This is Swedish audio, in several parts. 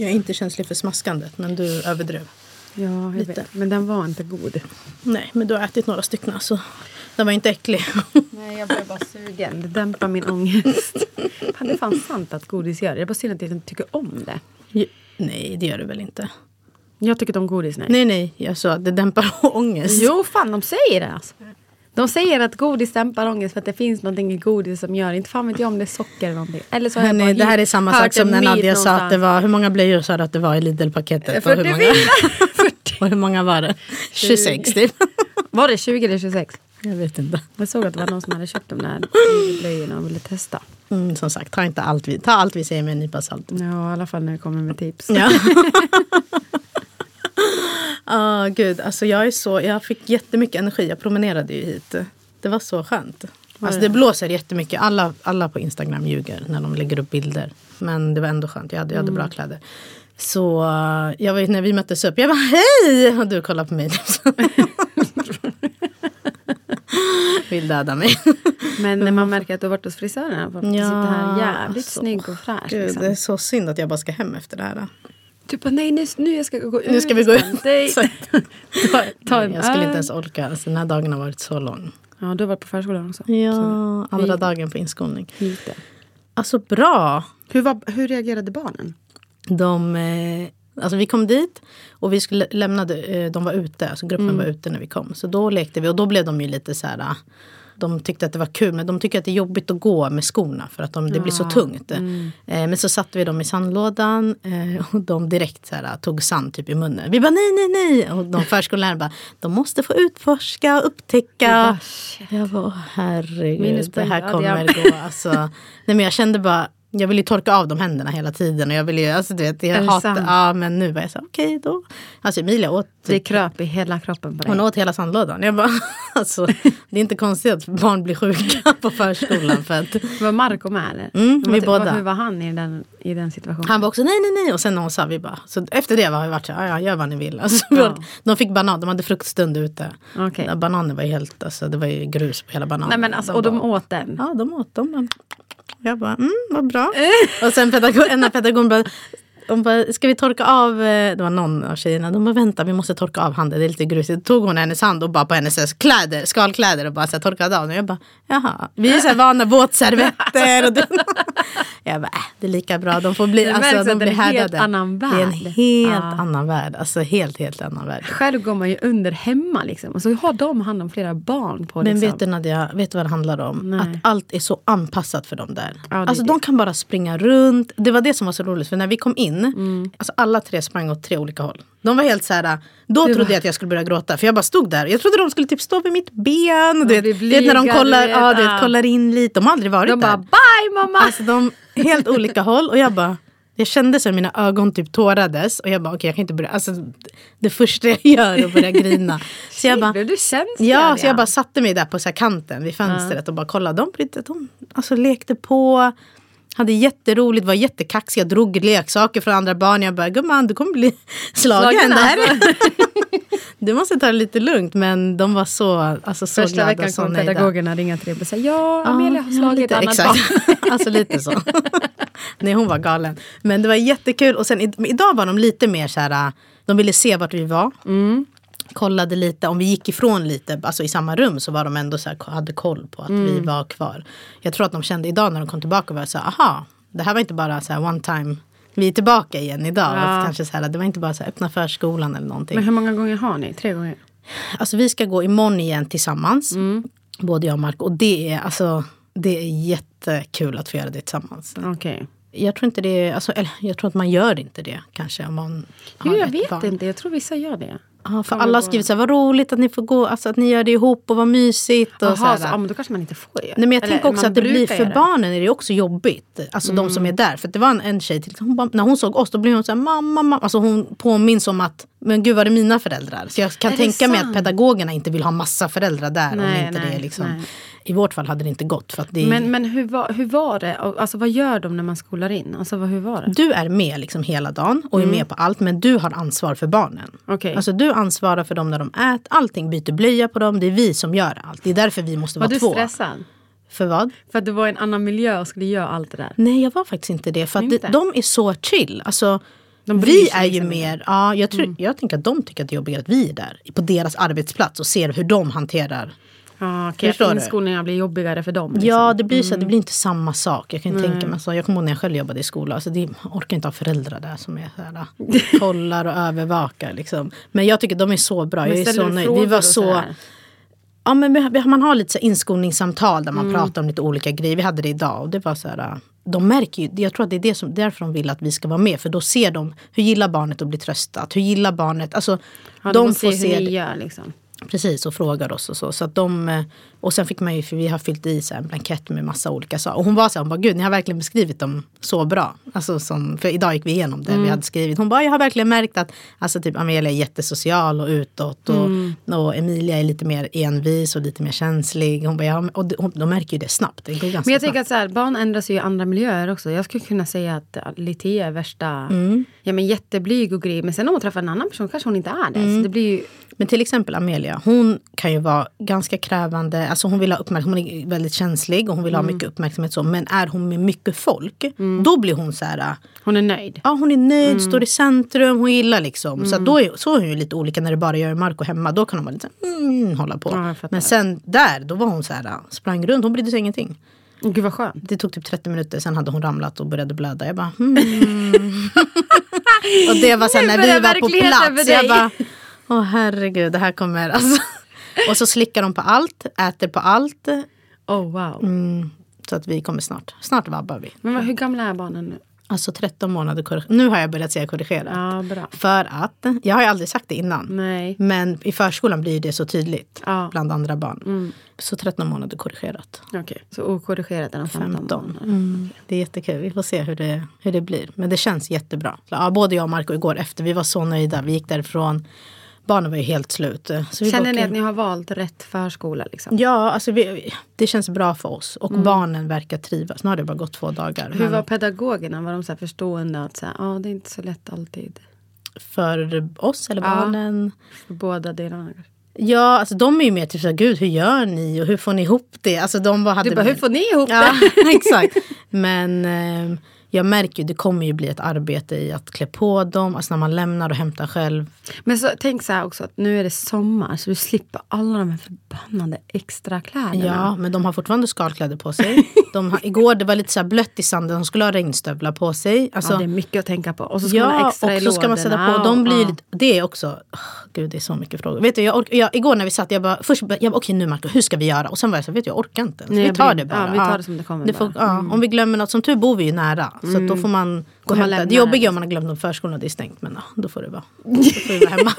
Jag är inte känslig för smaskandet, men du överdrev. Ja, jag Lite. vet. Men den var inte god. Nej, men du har ätit några stycken så den var inte äcklig. Nej, jag blev bara sugen. Det dämpar min ångest. Fan, det är fan sant att godis gör det. Jag bara synd att jag inte tycker om det. nej, det gör du väl inte? Jag tycker inte om godis, nej. Nej, nej, jag sa att det dämpar ångest. Jo, fan de säger det alltså. De säger att godis dämpar ångest för att det finns någonting i godis som gör Inte fan vet jag om det är socker eller någonting. Eller så bara det här är samma sak som när Nadja sa att det var, hur många blöjor sa du att det var i Lidl-paketet? Och hur, 44! många, och hur många var det? 26 typ. Var det 20 eller 26? Jag vet inte. Jag såg att det var någon som hade köpt de där blöjorna och ville testa. Mm, som sagt, ta inte allt vi, ta allt vi säger med en nypa salt. Ja, i alla fall när det kommer med tips. Ja. Ah, gud, alltså jag är så, jag fick jättemycket energi. Jag promenerade ju hit. Det var så skönt. Alltså det blåser jättemycket. Alla, alla på Instagram ljuger när de lägger upp bilder. Men det var ändå skönt. Jag hade, jag hade bra kläder. Så eh, jag vet när vi möttes upp. Jag bara hej! Och du kollade på mig. Vill döda mig. Men när man märker att du har varit hos frisören att du sitter här jävligt alltså, snygg och fräsch. Gud, liksom. Det är så synd att jag bara ska hem efter det här. Du bara, nej nu, nu jag ska gå ut. Nu ska vi gå ut. Nej. ta, ta en jag skulle inte ens orka. Alltså, den här dagen har varit så lång. Ja, du har varit på förskolan också. Ja, Så, andra vi- dagen på inskolning. Lite. Alltså bra. Hur, var, hur reagerade barnen? De, eh, alltså vi kom dit och vi skulle lämna, eh, de var ute, alltså gruppen var ute när vi kom. Så då lekte vi och då blev de ju lite så här, ah, de tyckte att det var kul men de tycker att det är jobbigt att gå med skorna för att de, det blir så tungt. Eh, men så satte vi dem i sandlådan eh, och de direkt så här, tog sand typ i munnen. Vi bara nej, nej, nej. Och de förskollärarna bara, de måste få utforska, upptäcka. Jag bara, åh, herregud, det här kommer gå. Alltså, nej men jag kände bara, jag ville ju torka av de händerna hela tiden. Och jag ville ju, alltså du vet, jag sant? ja men nu var jag så okej då. Alltså Emilia åt, Det kröp i hela kroppen på dig. hon åt hela sandlådan. Jag bara, alltså det är inte konstigt att barn blir sjuka på förskolan. För att Var Marco med eller? Mm, vi båda. Hur var han i den, i den situationen? han var också nej, nej, nej. Och sen när hon sa vi bara, så efter det var vi varit så här, ja, gör vad ni vill. Alltså, Ja. De fick banan, de hade fruktstund ute. Ja, Bananen var ju helt, alltså det var ju grus på hela bananen. Nej men alltså, och de åt den? Ja, de åt dem. Jag bara, mm, vad bra. och sen pedagog, en av pedagogerna bara, de bara, ska vi torka av, eh, det var någon av tjejerna, de bara vänta vi måste torka av handen, det är lite grusigt. Då tog hon hennes hand och bara på hennes här kläder, skalkläder och bara så här, torkade av den. Jag bara, jaha, vi är så här vana våtservetter. Och det, jag bara, äh, det är lika bra, de får bli, Det alltså, de att det blir är en helt härdade. annan Det är en värld. helt Ja. annan värld, alltså helt, helt annan värld. Själv går man ju under hemma liksom. Och så har de hand om flera barn på Men liksom. vet du Nadja, vet du vad det handlar om? Nej. Att allt är så anpassat för dem där. Ja, det alltså det. de kan bara springa runt. Det var det som var så roligt. För när vi kom in, Mm. alltså alla tre sprang åt tre olika håll. De var helt så här, då trodde jag att jag skulle börja gråta. För jag bara stod där. Jag trodde de skulle typ stå vid mitt ben. Du vet, blir vet när de kollar, vet, ja, du vet, kollar in lite. De har aldrig varit De där. bara bye mamma! Alltså de, helt olika håll. Och jag bara, jag kände så att mina ögon typ tårades. Och jag bara, okej jag kan inte börja. Alltså, det första jag gör är att börja grina. Så jag bara, du? Ja, så jag bara satte mig där på så kanten vid fönstret och bara kollade. De, de alltså, lekte på, hade jätteroligt, var jättekaxiga, drog leksaker från andra barn. Jag bara, gumman du kommer bli slagen. Slagen, alltså. du måste ta det lite lugnt. Men de var så, alltså, så Första glada veckan så kommer nöjda. pedagogerna ringa till dig och säga ja, Amelia har slagit lite, ett annat exakt. barn. alltså lite så. Nej, hon var galen. Men det var jättekul. Och sen idag var de lite mer så här, de ville se vart vi var. Mm. Kollade lite, om vi gick ifrån lite, alltså i samma rum så var de ändå så här, hade koll på att Mm. vi var kvar. Jag tror att de kände idag när de kom tillbaka var så här, aha, det här var inte bara så här one time, vi är tillbaka igen idag. Ja. Kanske så här, det var inte bara så här, öppna förskolan eller någonting. Men hur många gånger har ni? Tre gånger? Alltså vi ska gå imorgon igen tillsammans. Mm. Både jag och Mark. Och det är, alltså, det är jättekul att få göra det tillsammans. Okej. Jag tror inte det, alltså, eller jag tror att man gör inte det kanske om man har Jo, jag vet barn. inte. Jag tror vissa gör det. Ja, för alla har skrivit så här, vad roligt att ni får gå, alltså att ni gör det ihop och vad mysigt. Och så Jaha, här. så, ja, men då kanske man inte får göra Nej, men jag Eller tänker också att det blir, för det. Mm. barnen är det också jobbigt. Alltså de som är där. För det var en, en tjej till hon bara, när hon såg oss då blev hon så här, mamma, mamma. Alltså hon påminns om att, men gud var det mina föräldrar? Så jag kan Är det tänka mig att pedagogerna inte vill ha massa föräldrar där. om Nej, inte det nej, är liksom, nej. I vårt fall hade det inte gått. För att det, Men, men hur, var, hur var det? Alltså, vad gör de när man skolar in? Alltså, vad, hur var det? Du är med liksom hela dagen och är med på allt men du har ansvar för barnen. Mm. Okej. Alltså du ansvarar för dem när de äter, allting byter blöja på dem. Det är vi som gör allt. Det är därför vi måste Var vara du två. stressad? För vad? För att du var i en annan miljö och skulle göra allt det där? Nej jag var faktiskt inte det. För att Inte? de är så chill. Alltså, vi är ju liksom mer, ja, jag, Mm. tror, jag tänker att de tycker att det är jobbigare att vi är där. På deras arbetsplats och ser hur de hanterar. Ja, okej. Förstår Att inskolningarna blir jobbigare för dem? Liksom. Ja det blir så, det blir inte samma sak. Jag kan ju tänka mig, alltså, jag kommer ihåg när jag själv jobbade i skola. Alltså, det, jag orkar inte ha föräldrar där som är så här, kollar och övervakar. Liksom. Men jag tycker de är så bra. Men Jag är så nöjd. Vi var så... sådär? Ja, men man har lite så inskolningssamtal där man Mm. pratar om lite olika grejer. Vi hade det idag och det var så här. De märker ju, jag tror att det är det som, därför de vill att vi ska vara med. För då ser de, hur gillar barnet att bli tröstat? Hur gillar barnet? Alltså, Ja, de de får se hur ni gör liksom. Precis, och frågar oss och så. så att de, eh, och sen fick man ju, för vi har fyllt i så en blankett med massa olika saker. Och hon var så här, hon bara, gud ni har verkligen beskrivit dem så bra. Alltså som, för idag gick vi igenom det vi hade skrivit. Hon bara, jag har verkligen märkt att alltså typ Amelia är jättesocial och utåt. Och, och Emilia är lite mer envis och lite mer känslig. Hon bara, ja, och de, hon, de märker ju det snabbt. Det Men jag snabbt. tänker att så här, barn ändras ju i andra miljöer också. Jag skulle kunna säga att Litea är värsta, Mm. ja men jätteblyg och grej. Men sen om hon träffar en annan person kanske hon inte är det. Mm. Så det blir ju, Men till exempel Amelia, hon kan ju vara ganska krävande. Alltså hon vill ha uppmärksamhet, hon är väldigt känslig och hon vill Mm. ha mycket uppmärksamhet. Så. Men är hon med mycket folk, då blir hon så här hon är nöjd. Ja, hon är nöjd, Mm. står i centrum, hon gillar liksom. Så, att då är, så är hon ju lite olika när det bara gör Marco hemma. Då kan hon bara lite mm, hålla på. Ja. Men sen där, då var hon så här, sprang runt, hon brydde sig ingenting. Gud vad skönt. Det tog typ 30 minuter, sen hade hon ramlat och började blöda. Jag bara, hmm. och det var sen när vi var på plats. Jag bara, åh herregud, det här kommer alltså. Och så slickar de på allt, äter på allt. Oh wow. Mm, så att vi kommer snart. Snart vabbar vi. Men vad, hur gamla är barnen nu? Alltså 13 månader Nu har jag börjat säga korrigerat. Ja, bra. För att, jag har ju aldrig sagt det innan. Nej. Men i förskolan blir det så tydligt Ja. bland andra barn. Så 13 månader korrigerat. Okej, så okorrigerat är de 15, 15. månader. Mm. Det är jättekul. Vi får se hur det, hur det blir. Men det känns jättebra. Ja, både jag och Marco igår efter, vi var så nöjda. Vi gick därifrån. Barnen var ju helt slut. Känner ni att ni har valt rätt förskola? Liksom? Ja, alltså vi, det känns bra för oss. Och barnen verkar trivas. Nu har det bara gått två dagar. Hur men var pedagogerna? Var de så här förstående att så här, ah, det är inte så lätt alltid? För oss eller Ja. barnen? För båda delarna? Ja, alltså de är ju mer typ såhär, gud hur gör ni och hur får ni ihop det? Alltså de bara hade Du bara, hur får ni ihop Ja, det? exakt. Men eh, jag märker ju, det kommer ju bli ett arbete i att klä på dem, alltså när man lämnar och hämtar själv. Men så, tänk så här också att nu är det sommar så du slipper alla de här förbannade extra kläderna. Ja, men de har fortfarande skalkläder på sig. De har, igår det var lite så blött i sanden, de skulle ha regnstövlar på sig. Alltså, ja, det är mycket att tänka på. Och så ska man Ja, extra och så ska man sätta på. De blir ja. lite, det är också, oh, gud det är så mycket frågor. Vet du, jag, ork, jag, igår när vi satt, jag bara, först jag bara, okej nu Marco, hur ska vi göra? Och sen var jag så, vet du, jag orkar inte. Nej, vi tar det bara. ja, vi tar det som det kommer får, bara. Mm. ja, Om vi glömmer något, som tur bor vi ju nära. Så att då får man gå och hämta. Det jobbiga är om man har glömt något förskolan och det är stängt. Men ja, då får det vara. Då får vi vara hemma.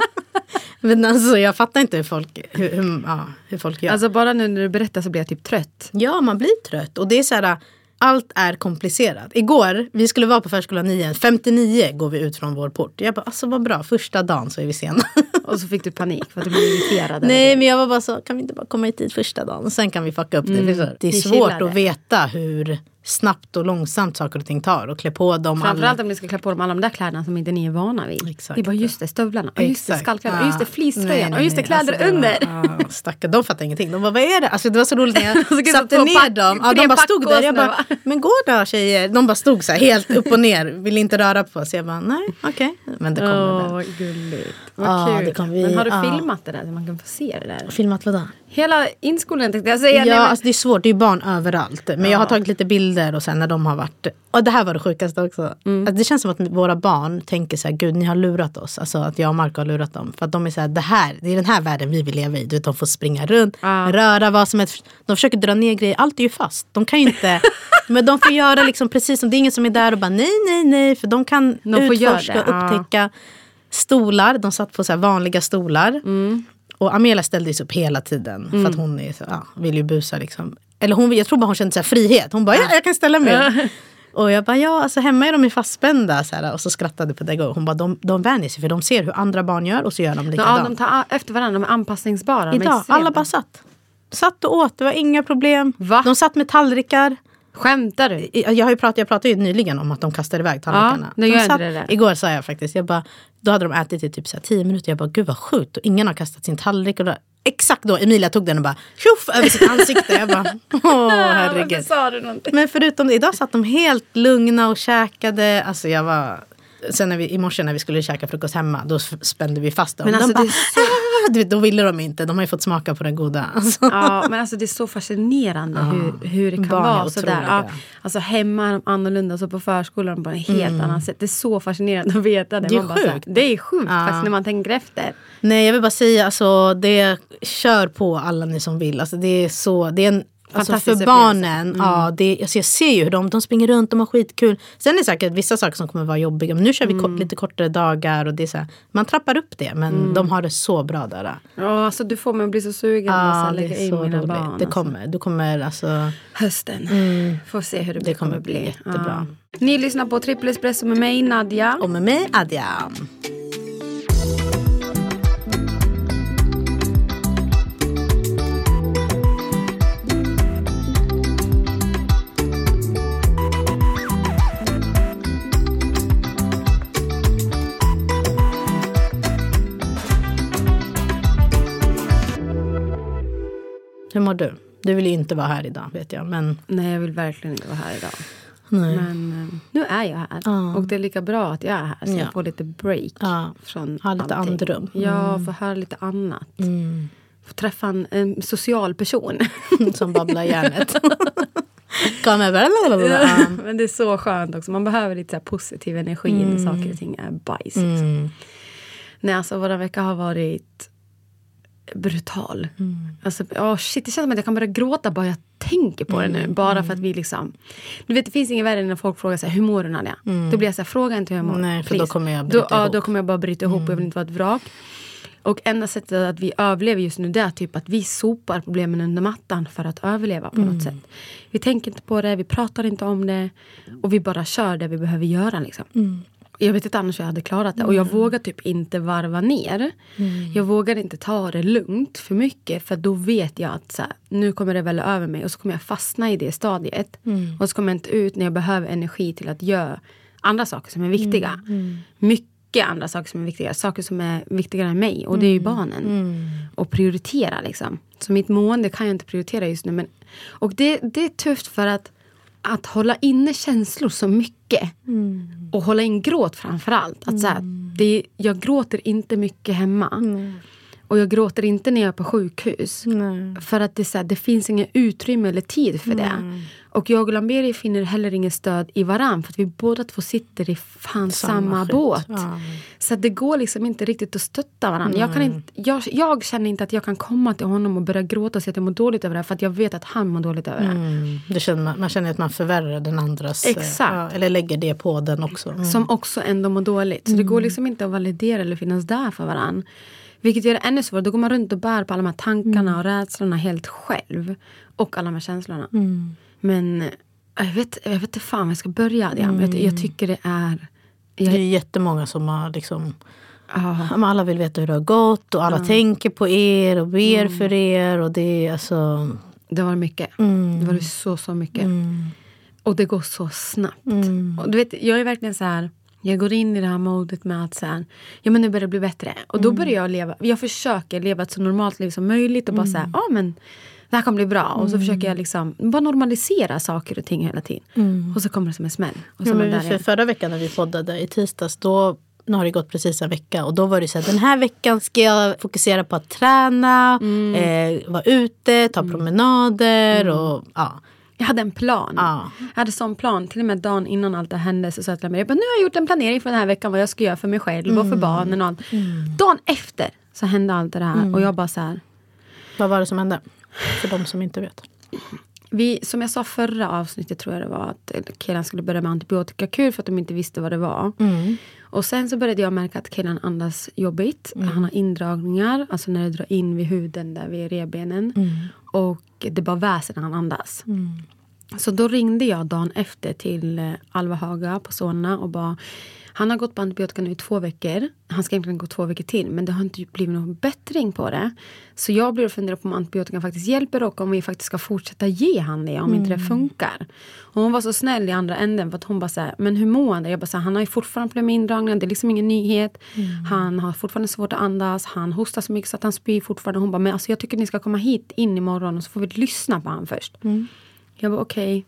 men alltså jag fattar inte hur folk, hur, hur, ja, hur folk gör. Alltså bara nu när du berättar så blir jag typ trött. Ja, man blir trött. Och det är så här, allt är komplicerat. Igår, vi skulle vara på förskolan 9, 59 går vi ut från vår port. Jag bara, alltså vad bra, första dagen så är vi sena. Och så fick du panik för att du blev irriterad. Nej, men jag var bara så, kan vi inte bara komma hit dit första dagen? Och sen kan vi fucka upp det. Du? Det är vi svårt att veta hur snabbt och långsamt saker och ting tar. Och klä på dem. Framförallt alla- om ni ska klä på dem alla de där kläderna som inte ni är vana vid. Exakt. Det är bara just det, stövlarna, och just det, skallkläderna, och just det, Ja. fleecetröjan, och just det, kläder Alltså, under. Ja, stackare, de fattar ingenting. De bara, vad är det? Alltså, det var så roligt när jag satte ner dem. Ja, de bara stod där. Jag bara, men gå då tjejer. De bara stod så här helt upp och ner. Vill inte röra på sig. Jag bara, nej, okej. Men det kommer Åh, väl. vad gulligt. Vad Ja, kul. det kommer vi- Men har du ja. filmat det där så man kan få se det där? Filmat vadå? Hela inskolningen tänkte jag säga. Ja, men- alltså det är svårt. Det är ju barn överallt. Men jag har tagit lite bilder och sen när de har varit... Och det här var det sjukaste också. Mm. Alltså det känns som att våra barn tänker så här, gud ni har lurat oss. Alltså att jag och Marco har lurat dem. För att de är så här, det här, det är den här världen vi vill leva i. Du vet, de får springa runt, Ja. röra vad som helst. De försöker dra ner grejer, allt är ju fast. De kan ju inte... men de får göra liksom precis som, det är ingen som är där och bara nej, nej, nej. För de kan De utforska, det, ja. upptäcka. stolar. De satt på så vanliga stolar. Mm. Och Amelia ställde sig upp hela tiden. För att hon är ja, vill ju busa liksom. Eller hon, jag tror bara hon kände så frihet. Hon bara, ja jag kan ställa mig. Och jag bara, ja alltså hemma är de ju fastspända. Så här, och så skrattade pedagogen. Hon bara, de, de vänjer sig för de ser hur andra barn gör och så gör de Ja, likadant. de tar efter varandra, de är anpassningsbara. är Idag, alla bara satt. Satt och åt, det var inga problem. Va? De satt med tallrikar. Skämtar du? Jag, har ju pratat, jag pratade ju nyligen om att de kastade iväg tallrikarna. Ja, de inte det. Igår sa jag faktiskt, jag bara, då hade de ätit i typ så här tio minuter. Jag bara, gud vad sjukt. Och ingen har kastat sin tallrik. Och då, exakt då, Emilia tog den och bara tjoff över sitt ansikte. Jag bara, åh herregud. Men förutom det, idag satt de helt lugna och käkade. Alltså jag var... Sen när vi, i morse när vi skulle käka frukost hemma, då spände vi fast dem. Men de alltså, bara, det är så- "Ah!" då ville de inte. De har ju fått smaka på den goda. Alltså. Ja, men alltså det är så fascinerande hur, hur det kan Barn vara sådär. Ja, alltså hemma är de annorlunda, så på förskolan på en helt annat sätt. Det är så fascinerande att veta det. Mm. Det är Man bara sjukt. det är sjukt Ja. faktiskt när man tänker efter. Nej, jag vill bara säga alltså, det kör på alla ni som vill. Alltså, det är så, det är en, alltså, för barnen, ja, det, alltså, jag ser ju hur de, de springer runt, de har skitkul. Sen är det säkert vissa saker som kommer vara jobbiga. Men nu kör vi kort, lite kortare dagar och det är så här, man trappar upp det. Men de har det så bra där. Ja, alltså, du får mig att bli så sugen att Ja, det lägga in mina roligt. barn. det alltså. kommer, du kommer alltså, Hösten. Får se hur det, Det kommer bli jättebra. Ja. Ni lyssnar på Triple Espresso med mig, Nadja. och med mig Adja. Hur mår du? Du vill ju inte vara här idag vet jag. Men Nej, jag vill verkligen inte vara här idag. nej. Men eh, nu är jag här. Ja. Och det är lika bra att jag är här. Så Ja. jag får lite break. Ja. Från Ha lite allting. andrum. Ja, få höra lite annat. Mm. Få träffa en, en social person. Som babblar. Ja. Men det är så skönt också. Man behöver lite så positiv energi när saker och ting är bajs. liksom. Mm. Nej, alltså våra vecka har varit brutal. Mm. Alltså, oh shit, det känns som att jag kan börja gråta bara jag tänker på det nu. Mm. Bara för att vi liksom... Du vet, det finns inget värre än när folk frågar så här, hur mår du Nadja? Då blir jag så här, fråga inte hur jag mår. Mm. Nej, för då please." kommer jag då, bryta ja, ihop. Mm. då kommer jag bara bryta ihop och jag vill inte vara ett vrak. Och enda sättet att vi överlever just nu det är typ att vi sopar problemen under mattan för att överleva på Mm. något sätt. Vi tänker inte på det, vi pratar inte om det och vi bara kör det vi behöver göra. Liksom. Mm. Jag vet inte annars hur jag hade klarat det. Och jag vågar typ inte varva ner. Mm. Jag vågar inte ta det lugnt för mycket. För då vet jag att så här, nu kommer det väl över mig. Och så kommer jag fastna i det stadiet. Mm. Och så kommer jag inte ut när jag behöver energi till att göra andra saker som är viktiga. Mm. Mycket andra saker som är viktiga. Saker som är viktigare än mig. Och det är Mm. ju barnen. Och prioritera liksom. Så mitt mående kan jag inte prioritera just nu. Men, och det, det är tufft för att att hålla inne känslor så mycket. Och hålla in gråt framför allt. Att så här, det, jag gråter inte mycket hemma. Och jag gråter inte när jag är på sjukhus. För att det, så här, det finns inget utrymme eller tid för det. Och jag och Lamberi finner heller ingen stöd i varann. För att vi båda två sitter i fan samma, skit. båt. Ja. Så det går liksom inte riktigt att stötta varandra. Jag, kan inte, jag, jag känner inte att jag kan komma till honom och börja gråta och säga att jag mår dåligt över det här. För att jag vet att han mår dåligt över det. Mm. Det känner man, man känner att man förvärrar den andras... eh, Exakt. Ja, eller lägger det på den också. Mm. Som också ändå mår dåligt. Så det går liksom inte att validera eller finnas där för varandra. Vilket gör det ännu svårare. Då går man runt och bär på alla de här tankarna och rädslorna helt själv. Och alla de här känslorna. Men jag vet, jag vet inte fan var jag ska börja. Mm. Jag, jag tycker det är... Det Jag, är jättemånga som har liksom... ah, Alla vill veta hur det har gått och alla tänker på er och ber Mm. för er. Och det är alltså... det var mycket. Det var så, så mycket. Och det går så snabbt. Och du vet, jag är verkligen så här... Jag går in i det här modet med att så här, ja, men nu börjar det bli bättre. Och då börjar jag leva. Jag försöker leva ett så normalt liv som möjligt. Och bara så här, ja men det här kommer bli bra. Och så försöker jag liksom bara normalisera saker och ting hela tiden. Och så kommer det som en smäll. Och så Ja, men där för förra veckan när vi poddade i tisdags, då nu har det gått precis en vecka och då var det så här, den här veckan ska jag fokusera på att träna, Mm. eh, vara ute, ta promenader och ja. Jag hade en plan. Ja. Jag hade sån plan. Till och med dagen innan allt det hände så sa jag till mig, jag bara, nu har jag gjort en planering för den här veckan vad jag ska göra för mig själv och för barnen och allt. Dagen efter så hände allt det här och jag bara så här, Vad var det som hände? För de som inte vet. vi, som jag sa förra avsnittet tror jag det var att killen skulle börja med antibiotikakur för att de inte visste vad det var. Mm. Och sen så började jag märka att killen andas jobbigt. Mm. Han har indragningar, alltså när det drar in vid huden där vid revbenen. Mm. Och det bara väser när han andas. Mm. Så då ringde jag dagen efter till eh, Alva Haga på Solna och bara han har gått på antibiotika nu i två veckor. Han ska egentligen gå två veckor till men det har inte blivit någon bättring på det. Så jag blir och funderar på om antibiotika faktiskt hjälper och om vi faktiskt ska fortsätta ge han det om inte det funkar. Och hon var så snäll i andra änden för att hon bara såhär, men hur mår han? Jag bara såhär, han har ju fortfarande problem med indragningar, det är liksom ingen nyhet. Han har fortfarande svårt att andas, han hostar så mycket så att han spyr fortfarande. Hon bara, men alltså jag tycker ni ska komma hit in imorgon och så får vi lyssna på honom först. Jag bara okej.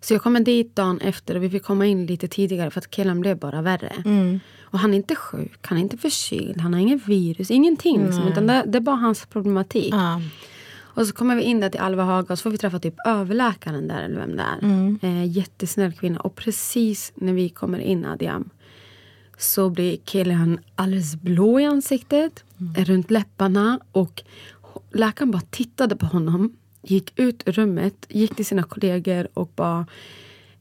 Så jag kommer dit dagen efter och vi fick komma in lite tidigare för att killen blev bara värre. Och han är inte sjuk, han är inte förkyld, han har inget virus, ingenting. Liksom, utan det, det är bara hans problematik. Ja. Och så kommer vi in där till Alva Haga och så får vi träffa typ överläkaren där eller vem det är. Eh, jättesnäll kvinna. Och precis när vi kommer in Adiam så blir killen alldeles blå i ansiktet, runt läpparna och läkaren bara tittade på honom, gick ut ur rummet, gick till sina kollegor och bara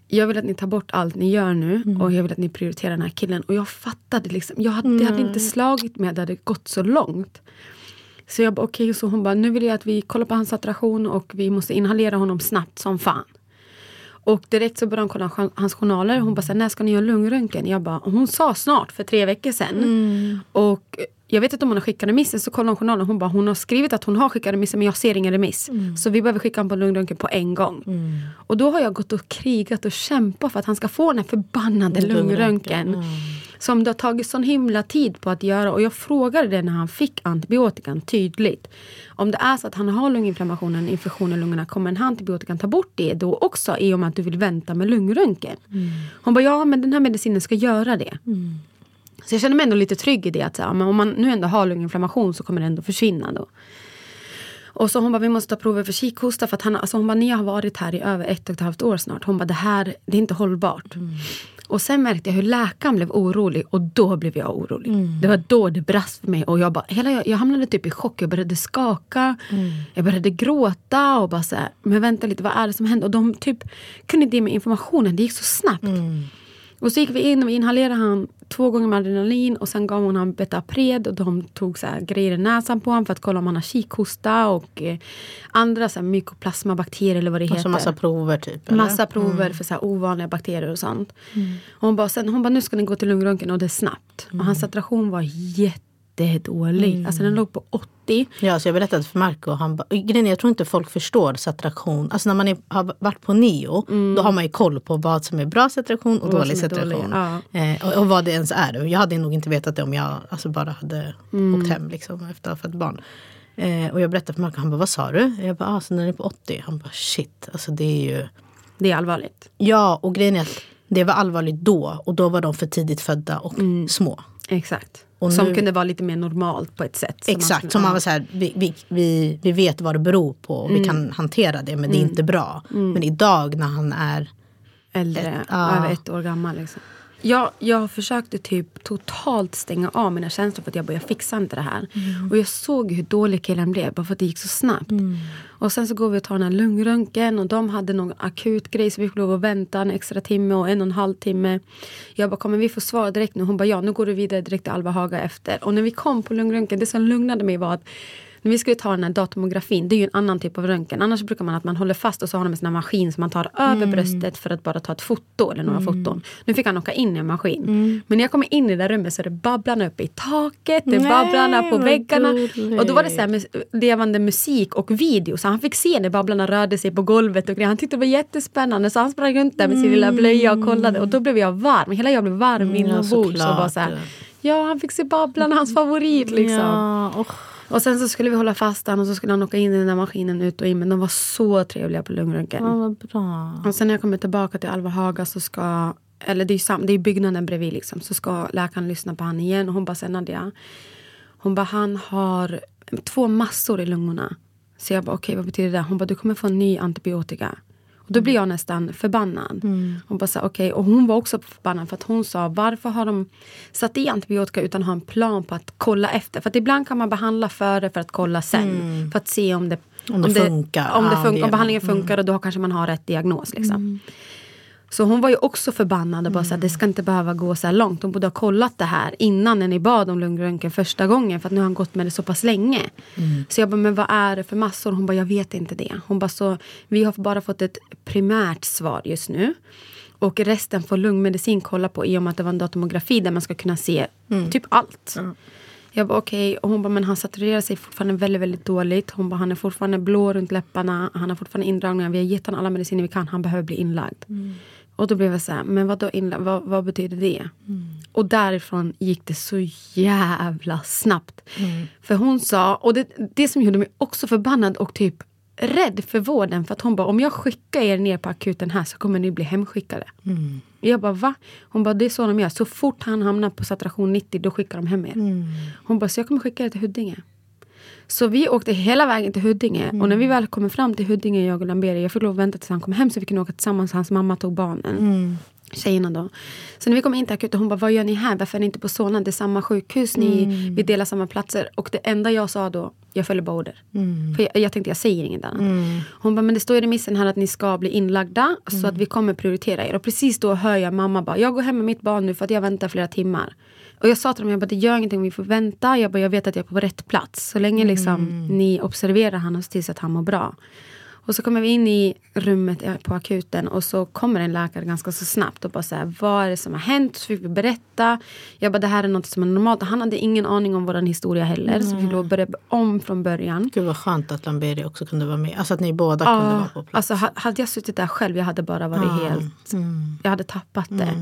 jag vill att ni tar bort allt ni gör nu och jag vill att ni prioriterar den här killen. Och jag fattade liksom, jag hade, det hade inte slagit mig att det hade gått så långt. Så jag bara okej, så hon bara nu vill jag att vi kollar på hans saturation och vi måste inhalera honom snabbt som fan. Och direkt så började hon kolla hans journaler. Hon bara, när ska ni göra lungröntgen? Jag bara, hon sa snart, för tre veckor sedan. Och jag vet inte om hon har skickat remissen, så kollade hon journalen. Hon bara, hon har skrivit att hon har skickat remissen men jag ser ingen remiss. Så vi behöver skicka honom på lungröntgen på en gång. Och då har jag gått och krigat och kämpat för att han ska få den här förbannade lungröntgen. Som det har tagit sån himla tid på att göra. Och jag frågade det när han fick antibiotikan tydligt. Om det är så att han har lunginflammation, en infektion i lungorna, kommer den här antibiotikan ta bort det då också i och med att du vill vänta med lungröntgen? Hon bara, ja men den här medicinen ska göra det. Så jag känner mig ändå lite trygg i det. Att så här, men om man nu ändå har lunginflammation så kommer det ändå försvinna då. Och så hon bara, vi måste ta prover för kikhosta. För att han, alltså hon bara, ni har varit här i över ett och ett halvt år snart. Hon bara, det här det är inte hållbart. Och sen märkte jag hur läkaren blev orolig och då blev jag orolig. Det var då det brast för mig. Och jag, bara, hela, jag, jag hamnade typ i chock. Jag började skaka. Jag började gråta och bara så här, men vänta lite, vad är det som händer? Och de typ kunde inte ge mig informationen, det gick så snabbt. Och så gick vi in och vi inhalerade han två gånger med adrenalin och sen gav hon honom Betapred och de tog så här grejer i näsan på honom för att kolla om han har kikhosta och eh, andra så här mykoplasmabakterier eller vad det heter. Alltså massa prover typ? Eller? Massa prover för så här ovanliga bakterier och sånt. Och hon, bara, sen, hon bara, nu ska ni gå till lungröntgen och det är snabbt. Och hans saturation var jättedålig. Alltså den låg på 80. Ja, så jag berättade för Marco. Han ba, grejen jag tror inte folk förstår saturation. Alltså när man är, har varit på neo, då har man ju koll på vad som är bra saturation och, vad dålig saturation. ja. Eh, och, och vad det ens är. Jag hade nog inte vetat det om jag alltså, bara hade Mm. åkt hem liksom, efter att ha fått barn. Eh, och jag berättade för Marco, han bara vad sa du? Jag bara, ah, så när den är på 80? Han bara shit, alltså det är ju... Det är allvarligt. Ja, och grejen är att det var allvarligt då och då var de för tidigt födda och små. Exakt. Och som nu- kunde vara lite mer normalt på ett sätt. som man Exakt, som man var så här, vi, vi, vi, vi vet vad det beror på och vi kan hantera det men det är inte bra. Men idag när han är äldre, Ett- över ett år gammal. Liksom. Jag, jag försökte typ totalt stänga av mina känslor för att jag bara, jag fixar inte det här. Och jag såg hur dålig killen blev bara för att det gick så snabbt. Och sen så går vi och tar den här lungröntgen och de hade någon akut grej så vi fick lov att vänta en extra timme och en och en halv timme. Jag bara, kommer vi få svar direkt nu? Hon bara, ja nu går du vidare direkt till Alva Haga efter. Och när vi kom på lungröntgen, det som lugnade mig var att när vi skulle ta den här datomografin, det är ju en annan typ av röntgen. Annars brukar man att man håller fast och så har de en sån här maskin som man tar över bröstet för att bara ta ett foto eller några foton. Nu fick han åka in i en maskin. Men när jag kommer in i det där rummet så är det babblarna uppe i taket, det är Nej, babblarna på väggarna. gulligt. Och då var det så här med levande musik och video. Så han fick se när babblarna rörde sig på golvet och grejer. Han tyckte det var jättespännande så han sprang runt där med sin lilla blöja och kollade. Och då blev jag varm. Hela jag blev varm Mm, ja, inombords. och såklart. bara så här, ja, han fick se babblarna, hans favorit liksom. Ja, och, Och sen så skulle vi hålla fast han och så skulle han åka in i den där maskinen ut och in. Men de var så trevliga på lungröntgen. ja, vad bra. Och sen när jag kommer tillbaka till Alva Haga så ska, eller det är sam, det är byggnaden bredvid liksom, så ska läkaren lyssna på han igen. Och hon bara, sen Nadia, hon bara, han har två massor i lungorna. Så jag bara, okej vad betyder det? Hon bara, du kommer få en ny antibiotika. Och då blir jag nästan förbannad. Hon bara, så, okej. Och hon var också förbannad för att hon sa, varför har de satt i antibiotika utan att ha en plan på att kolla efter? För att ibland kan man behandla före för att kolla sen. För att se om det Om det funkar. Om, det fun- om behandlingen funkar och då kanske man har rätt diagnos. Liksom. Så hon var ju också förbannad och bara så här, det ska inte behöva gå så här långt. Hon borde ha kollat det här innan när ni bad om lungröntgen första gången. För att nu har han gått med det så pass länge. Så jag bara, men vad är det för massor? Hon bara, jag vet inte det. Hon bara, så vi har bara fått ett primärt svar just nu. Och resten får lungmedicin kolla på i och med att det var en datomografi där man ska kunna se typ allt. Jag bara okej, och hon bara men han saturerar sig fortfarande väldigt, väldigt dåligt. Hon bara han är fortfarande blå runt läpparna, han har fortfarande indragningar. Vi har gett honom alla mediciner vi kan, han behöver bli inlagd. Och då blev jag så här, men vadå inlagd, vad, vad betyder det? Och därifrån gick det så jävla snabbt. För hon sa, och det, det som gjorde mig också förbannad och typ rädd för vården. För att hon bara, om jag skickar er ner på akuten här så kommer ni bli hemskickade. Jag bara va? Hon bara det är så de gör. Så fort han hamnar på saturation 90 då skickar de hem er. Hon bara så jag kommer skicka er till Huddinge. Så vi åkte hela vägen till Huddinge och när vi väl kommer fram till Huddinge, jag och Lamberi, jag fick lov att vänta tills han kom hem så vi kunde åka tillsammans. Hans mamma tog barnen. Tjejerna då. Så när vi kom in till akuten, hon bara, vad gör ni här? Varför är ni inte på Solna? Det är samma sjukhus, ni, vi delar samma platser. Och det enda jag sa då, jag följer bara order. För jag, jag tänkte, jag säger inget annat. Hon bara, men det står i remissen här att ni ska bli inlagda så att vi kommer prioritera er. Och precis då hör jag mamma bara, jag går hem med mitt barn nu för att jag väntar flera timmar. Och jag sa till dem, jag bara, det gör ingenting om vi får vänta. Jag bara, jag vet att jag är på rätt plats. Så länge liksom, ni observerar honom och ser till att han mår bra. Och så kommer vi in i rummet eh, på akuten och så kommer en läkare ganska så snabbt och bara så här, vad är det som har hänt? Så fick vi berätta. Jag bara, det här är något som är normalt. Han hade ingen aning om vår historia heller. Så vi fick börja om från början. Gud vad skönt att Lamberi också kunde vara med. Alltså att ni båda kunde vara på plats. Alltså ha- hade jag suttit där själv, jag hade bara varit Ja. helt... Mm. Jag hade tappat det.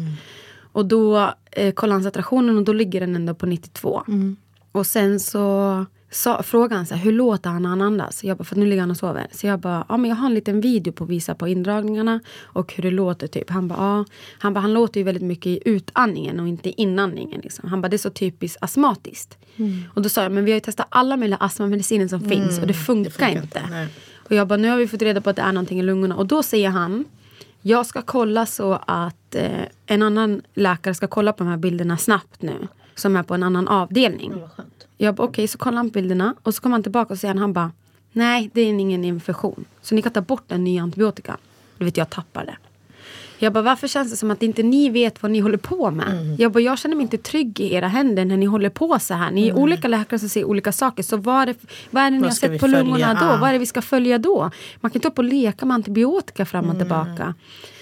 Och då eh, kollade han saturationen och då ligger den ändå på 92. Mm. Och sen så sa, frågade han så här, hur låter han när han andas? Jag bara, för nu ligger han och sover. Så jag bara, ja men jag har en liten video på att visa på indragningarna och hur det låter typ. Han bara, ja. Han bara, han låter ju väldigt mycket i utandningen och inte i inandningen. Liksom. Han bara, det är så typiskt astmatiskt. Mm. Och då sa jag, men vi har ju testat alla möjliga astmamediciner som finns och det funkar, funkar inte. inte. Och jag bara, nu har vi fått reda på att det är någonting i lungorna. Och då säger han, jag ska kolla så att eh, en annan läkare ska kolla på de här bilderna snabbt nu. Som är på en annan avdelning. Skönt. Jag bara, okej, så kollar han på bilderna. Och så kommer han tillbaka och säger han, han bara, nej det är ingen infektion. Så ni kan ta bort den nya antibiotikan. Du vet, jag tappar det. Jag bara, varför känns det som att inte ni vet vad ni håller på med? Mm. Jag bara, jag känner mig inte trygg i era händer när ni håller på så här. Ni är olika läkare som säger olika saker. Så vad är det, vad är det ni Vad har sett på lungorna då? Ah. Vad är det vi ska följa då? Man kan inte upp och leka med antibiotika fram och tillbaka.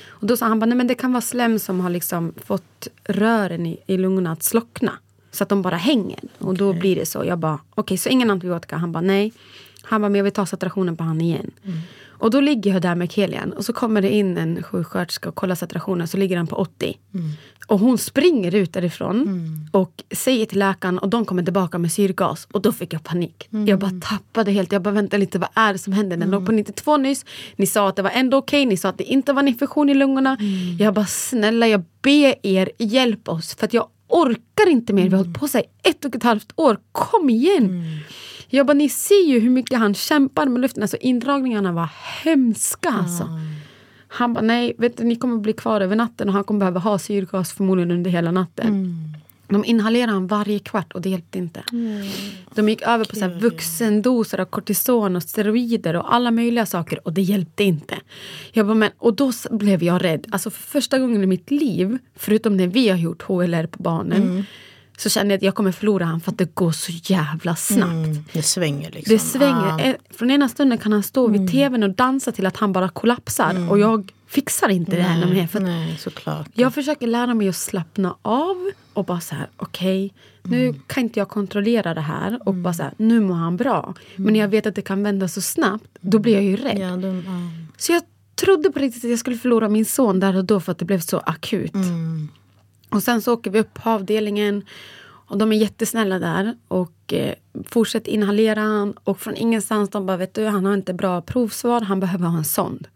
Och då sa han bara, nej men det kan vara slem som har liksom fått rören i, i lungorna att slockna. Så att de bara hänger. Och då blir det så. Jag bara, okej så ingen antibiotika? Han bara, nej. Han bara, men jag vill ta saturationen på han igen. Och då ligger jag där med Kelian och så kommer det in en sjuksköterska och kollar saturationen så ligger den på 80. Och hon springer ut därifrån och säger till läkaren och de kommer tillbaka med syrgas. Och då fick jag panik. Jag bara tappade helt. Jag bara vänta lite, vad är det som händer? Den låg på 92 nyss. Ni sa att det var ändå okej. Ni sa att det inte var en infektion i lungorna. Jag bara snälla, jag ber er hjälp oss. För att jag orkar inte mer. Vi har hållit på i ett och ett halvt år. Kom igen! Jag bara, ni ser ju hur mycket han kämpar med luften. Alltså indragningarna var hemska alltså. Han bara, nej, vet du, ni kommer bli kvar över natten och han kommer behöva ha syrgas förmodligen under hela natten. De inhalerade han varje kvart och det hjälpte inte. De gick över på så här vuxendoser av kortison och steroider och alla möjliga saker och det hjälpte inte. Jag bara, men, och då blev jag rädd. Alltså för första gången i mitt liv, förutom när vi har gjort HLR på barnen, så kände jag att jag kommer förlora han för att det går så jävla snabbt. Mm, det svänger liksom. Det svänger. Ah. Från ena stunden kan han stå vid tvn och dansa till att han bara kollapsar. Och jag fixar inte det här mer. För Nej, såklart. jag försöker lära mig att slappna av och bara så här, okej, nu kan inte jag kontrollera det här och bara så här, nu mår han bra. Men när jag vet att det kan vända så snabbt, då blir jag ju rädd. Ja, de, ja. Så jag trodde på riktigt att jag skulle förlora min son där och då för att det blev så akut. Mm. Och sen så åker vi upp på avdelningen och de är jättesnälla där och eh, fortsätter inhalera han och från ingenstans de bara vet du han har inte bra provsvar, han behöver ha en sond.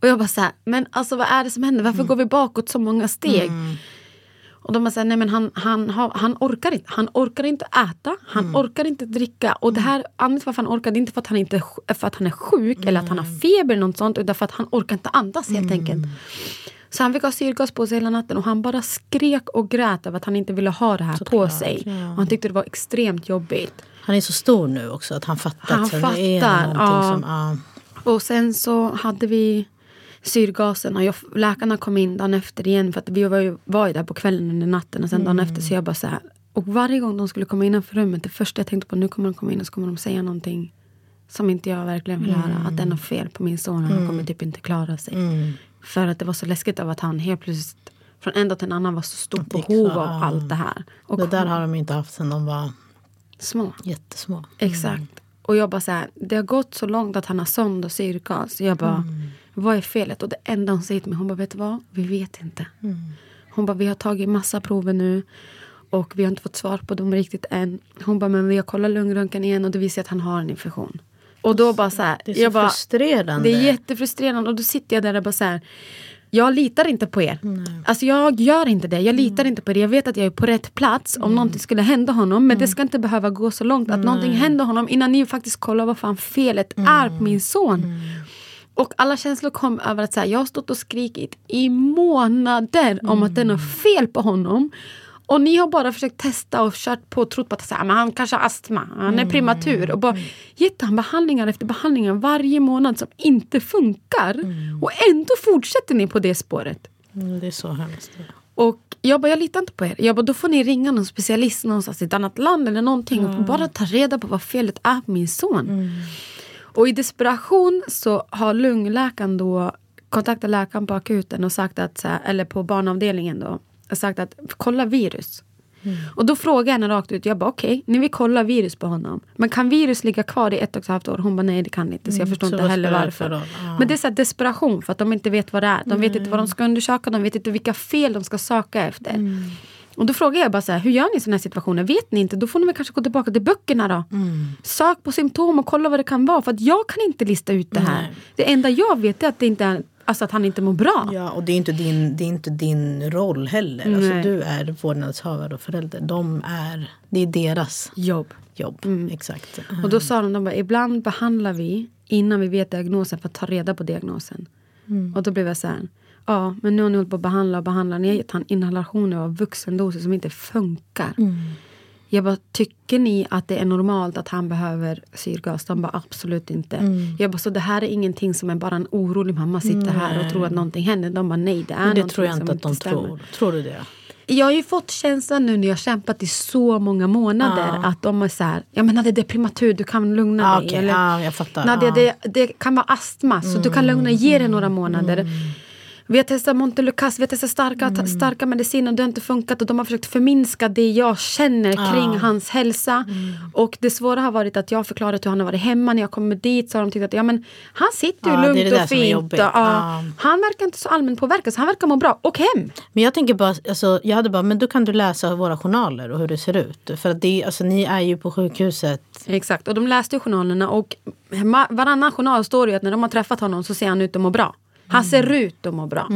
Och jag bara så här, men alltså vad är det som händer? Varför går vi bakåt så många steg? Och de bara säger nej men han, han, har, han orkar inte. Han orkar inte äta, han orkar inte dricka. Och det här, anledningen till varför han orkar, det är inte för att han, inte, för att han är sjuk eller att han har feber eller något sånt. Utan för att han orkar inte andas helt enkelt. Så han fick ha syrgas på sig hela natten och han bara skrek och grät över att han inte ville ha det här på Såklart, sig. ja. Och han tyckte det var extremt jobbigt. Han är så stor nu också att han fattar Han fattar, ja. som... Ja. Och sen så hade vi syrgasen och jag, läkarna kom in dagen efter igen för att vi var ju, var ju där på kvällen under natten och sen dagen efter så jag bara så här. Och varje gång de skulle komma innanför rummet, det första jag tänkte på nu kommer de komma in och så kommer de säga någonting som inte jag verkligen vill höra. Att det är något fel på min son och han kommer typ inte klara sig. För att det var så läskigt av att han helt plötsligt från en dag till en annan var så stort behov av allt det här. Och Det där har de inte haft sen de var små. jättesmå. Exakt. Och jag bara så här, det har gått så långt att han har sond och syrgas. Jag bara, vad är felet? Och det enda hon säger till mig, hon bara, vet du vad? Vi vet inte. Hon bara, vi har tagit massa prover nu. Och vi har inte fått svar på dem riktigt än. Hon bara, men vi har kollat lungröntgen igen och det visar att han har en infektion. Och då bara så här, Det är så jag bara, frustrerande. det är jättefrustrerande. Och då sitter jag där och bara så här. Jag litar inte på er. Alltså jag gör inte det. Jag litar inte på er. Jag vet att jag är på rätt plats om någonting skulle hända honom. Men det ska inte behöva gå så långt att någonting händer honom innan ni faktiskt kollar vad fan felet är på min son. Och alla känslor kom över att så här, jag har stått och skrikit i månader om att det är något fel på honom. Och ni har bara försökt testa och kört på och trott på att så här, men han kanske har astma, han är prematur. Och bara gett han behandlingar efter behandlingar varje månad som inte funkar. Och ändå fortsätter ni på det spåret. Mm, Det är så hemskt. Och jag bara, jag litar inte på er. Jag bara, då får ni ringa någon specialist någonstans i ett annat land eller någonting. Och bara ta reda på vad felet är på min son. Och i desperation så har lungläkaren då kontaktat läkaren på akuten och sagt att, eller på barnavdelningen då, och sagt att kolla virus. Och då frågade jag henne rakt ut, jag bara okej, ni vill kolla virus på honom. Men kan virus ligga kvar i ett och ett halvt år? Hon bara nej det kan inte. Så jag förstår så inte heller varför. Ja. Men det är så desperation för att de inte vet vad det är. De vet inte vad de ska undersöka, de vet inte vilka fel de ska söka efter. Mm. Och då frågar jag bara så här, hur gör ni i sådana här situationer? Vet ni inte? Då får ni väl kanske gå tillbaka till böckerna då. Mm. Sök på symptom och kolla vad det kan vara. För att jag kan inte lista ut det här. Nej. Det enda jag vet är att, det inte är, alltså att han inte mår bra. Ja, och det är inte din, det är inte din roll heller. Alltså, du är vårdnadshavare och förälder. De är, det är deras Jobb. jobb. Exakt. Och då sa de, de bara, ibland behandlar vi innan vi vet diagnosen för att ta reda på diagnosen. Och då blev jag så här, ja men nu har ni hållit på att behandla och behandla. Ni har gett han inhalationer av vuxendoser som inte funkar. Jag bara, tycker ni att det är normalt att han behöver syrgas? De bara, absolut inte. Jag bara, så det här är ingenting som är bara en orolig mamma sitter här och tror att någonting händer. De bara, nej det är Men det någonting tror jag som inte att de stämmer. tror. Tror du det? Jag har ju fått känslan nu när jag har kämpat i så många månader Ja. att de är så här, ja men Nadia det är prematur, du kan lugna Ja, dig. okej. Eller, Ja, jag fattar. Nadia det, det kan vara astma så du kan lugna, ge det några månader. Vi har testat Montelukast, vi har testat starka, starka mediciner och det har inte funkat och de har försökt förminska det jag känner kring hans hälsa. Och det svåra har varit att jag har förklarat hur han har varit hemma. När jag kommer dit så har de tyckt att ja, men, han sitter ju det är lugnt det där och fint. Och, Ja. Han verkar inte så allmänt påverkad så han verkar må bra. Och hem! Men jag tänker bara, alltså, jag hade bara, men då kan du läsa våra journaler och hur det ser ut. För att det, alltså, ni är ju på sjukhuset. Exakt, och de läste journalerna och varannan journal står det ju att när de har träffat honom så ser han ut att må bra. Han ser ut att må bra.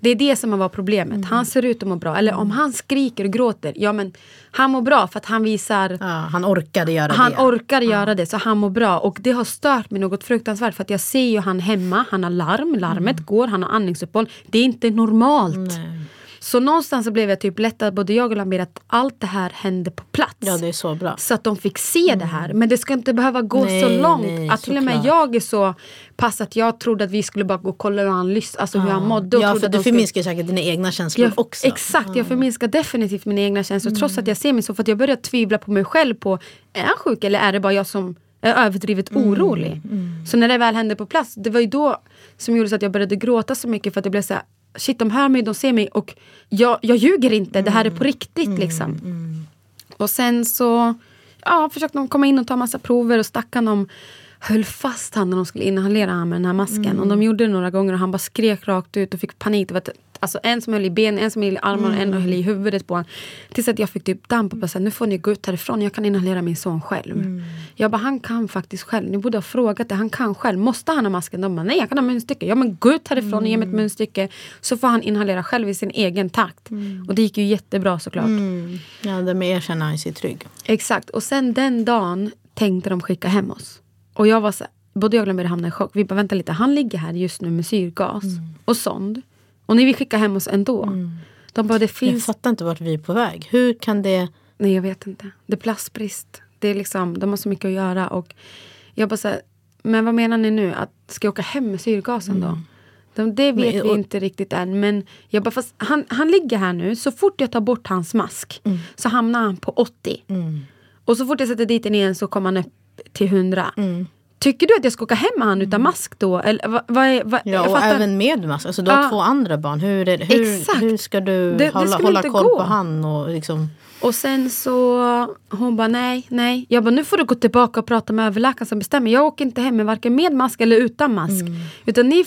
Det är det som har varit problemet. Han ser ut att må bra. Eller om han skriker och gråter, ja men han mår bra för att han visar Ja, han orkade göra han det. orkar göra det så han mår bra och det har stört mig något fruktansvärt för att jag ser ju han hemma, han har larm, larmet går, han har andningsuppehåll. Det är inte normalt. Nej. Så någonstans så blev jag typ lättad, både jag och Lambert, att allt det här hände på plats. Ja, det är så bra. Så att de fick se det här. Men det ska inte behöva gå Nej, så långt. nej, att till och med jag är så pass att jag trodde att vi skulle bara gå och kolla hur han, lys- alltså hur han mådde. och Ja, för att du de skulle- förminskar säkert dina egna känslor jag, också. Exakt, jag förminskar definitivt mina egna känslor trots att jag ser mig så. För att jag börjar tvivla på mig själv på, är han sjuk eller är det bara jag som är överdrivet orolig? Så när det väl hände på plats, det var ju då som gjorde så att jag började gråta så mycket för att jag blev så här, shit de hör mig, de ser mig och jag, jag ljuger inte, det här är på riktigt liksom. Och sen så ja, försökte de komma in och ta massa prover och stackarn de höll fast han när de skulle inhalera han med den här masken. Och de gjorde det några gånger och han bara skrek rakt ut och fick panik. Det var alltså en som höll i benen, en som höll i armarna och en höll i huvudet på honom. Tills att jag fick typ damp och här, nu får ni gå ut härifrån, jag kan inhalera min son själv. Jag bara, han kan faktiskt själv. Ni borde ha frågat det, han kan själv. Måste han ha masken? De bara, nej jag kan ha munstycke. Ja men gå ut härifrån och ge mig ett munstycke. Så får han inhalera själv i sin egen takt. Och det gick ju jättebra såklart. Mm. Ja, det med erkänna han sig trygg. Exakt. Och sen den dagen tänkte de skicka hem oss. Och jag var så, både jag och Glömmer hamnade i chock. Vi bara, vänta lite, han ligger här just nu med syrgas och sond. Och ni vill skicka hem oss ändå. De bara, det Jag finns... fattar inte vart vi är på väg. Hur kan det... Nej, jag vet inte. Det är platsbrist. Det är liksom, de har så mycket att göra. Och jag bara så här, men vad menar ni nu? Att ska jag åka hem med syrgasen då? De, det vet Men- vi och- inte riktigt än. Men jag bara, fast han, han ligger här nu. Så fort jag tar bort hans mask så hamnar han på 80. Och så fort jag sätter dit den igen så kommer han upp till 100. Tycker du att jag ska åka hem med han utan mask då? Eller, vad är, vad, Ja, och även med mask. Alltså, du har Ja. två andra barn. Hur, är, det- hur, Exakt. hur ska du Det- det hålla, skulle hålla koll gå. på han? Och liksom, Och sen så hon bara nej, nej. Jag bara nu får du gå tillbaka och prata med överläkaren som bestämmer. Jag åker inte hem med varken med mask eller utan mask. Mm. Utan ni,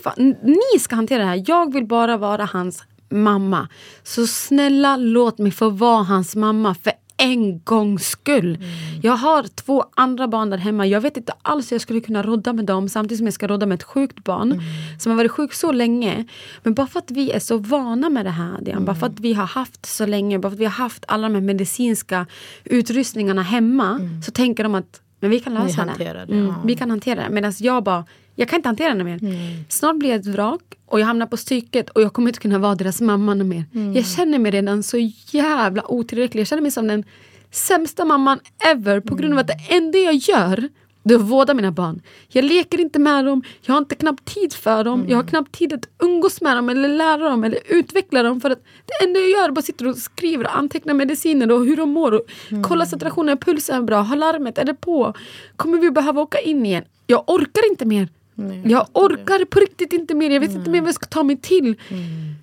ni ska hantera det här. Jag vill bara vara hans mamma. Så snälla låt mig få vara hans mamma för en gångs skull. Mm. Jag har två andra barn där hemma. Jag vet inte alls hur jag skulle kunna rodda med dem samtidigt som jag ska rodda med ett sjukt barn Mm. som har varit sjuk så länge. Men bara för att vi är så vana med det här, Dian, bara för Mm. att vi har haft så länge, bara för att vi har haft alla de här medicinska utrustningarna hemma så tänker de att men vi kan lösa det. Mm. hanterar det, Mm, ja. Vi kan hantera det. Medan jag bara, jag kan inte hantera det mer. Mm. Snart blir jag ett vrak och jag hamnar på psyket och jag kommer inte kunna vara deras mamma mer. Mm. Jag känner mig redan så jävla otillräcklig. Jag känner mig som den sämsta mamman ever på grund av att det enda jag gör det är att vårda mina barn. Jag leker inte med dem, jag har inte knappt tid för dem, jag har knappt tid att umgås med dem eller lära dem eller utveckla dem. För att det enda jag gör är bara sitter och skriver och antecknar mediciner och hur de mår. Och Kolla saturationen, är pulsen bra, har larmet, är det på? Kommer vi behöva åka in igen? Jag orkar inte mer. Jag orkar på riktigt inte mer, jag vet inte mer vad jag ska ta mig till.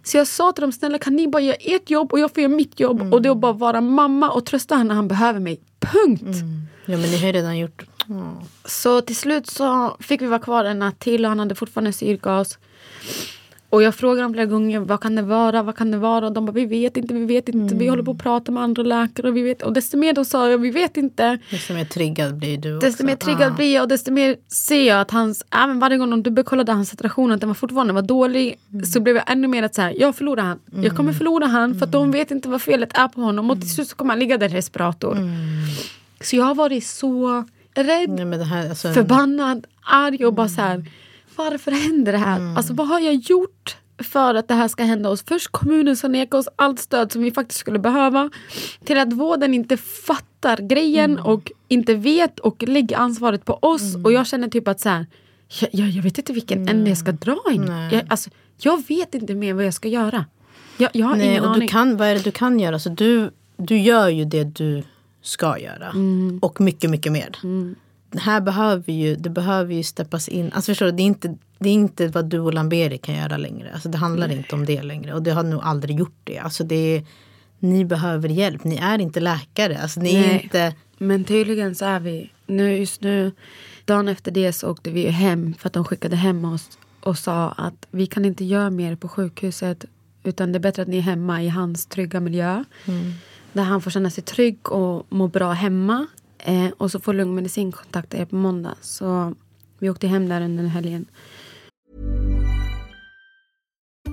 Så jag sa till dem, snälla kan ni bara göra ert jobb och jag får göra mitt jobb. Och det är bara vara mamma och trösta honom när han behöver mig. Punkt! ja, men ni har ju redan gjort... Så till slut så fick vi vara kvar en natt till och han hade fortfarande syrgas. Och jag frågade dem flera gånger, vad kan det vara, vad kan det vara? Och de bara, vi vet inte, vi vet inte, vi håller på att prata med andra läkare. Och, vi vet. och desto mer de sa jag, vi vet inte. Desto mer triggad blir du Desto också. mer triggad Ja. blir jag och desto mer ser jag att hans, även varje gång de dubbelkollade hans saturation att den var fortfarande var dålig så blev jag ännu mer att så här, jag förlorar han. Jag kommer förlora han för att de vet inte vad felet är på honom och till slut så kommer han ligga där i respirator. Så jag har varit så rädd, Nej, här, alltså, förbannad, arg och bara så här, varför händer det här? Alltså vad har jag gjort för att det här ska hända oss? Först kommunen som nekar oss allt stöd som vi faktiskt skulle behöva. Till att vården inte fattar grejen och inte vet och lägger ansvaret på oss. Och jag känner typ att så här, jag, jag, vet inte vilken ände jag ska dra in. Nej. Jag, alltså, jag vet inte mer vad jag ska göra. Jag, jag har Nej, ingen och aning. du kan, vad är det du kan göra? Så du, du gör ju det du ska göra. Mm. Och mycket, mycket mer. Här behöver ju, det behöver ju steppas in. Alltså förstår du, det är inte, det är inte vad du och Lamberi kan göra längre. Alltså det handlar inte om det längre. Och det har nog aldrig gjort det. Alltså det är, ni behöver hjälp. Ni är inte läkare. Alltså ni är Nej. inte... Men tydligen så är vi, nu just nu, dagen efter det så åkte vi hem för att de skickade hem oss och sa att vi kan inte göra mer på sjukhuset utan det är bättre att ni är hemma i hans trygga miljö. Där han får känna sig trygg och må bra hemma. Eh, och så får lungmedicin kontakta er på måndag. Så vi åkte hem där under helgen.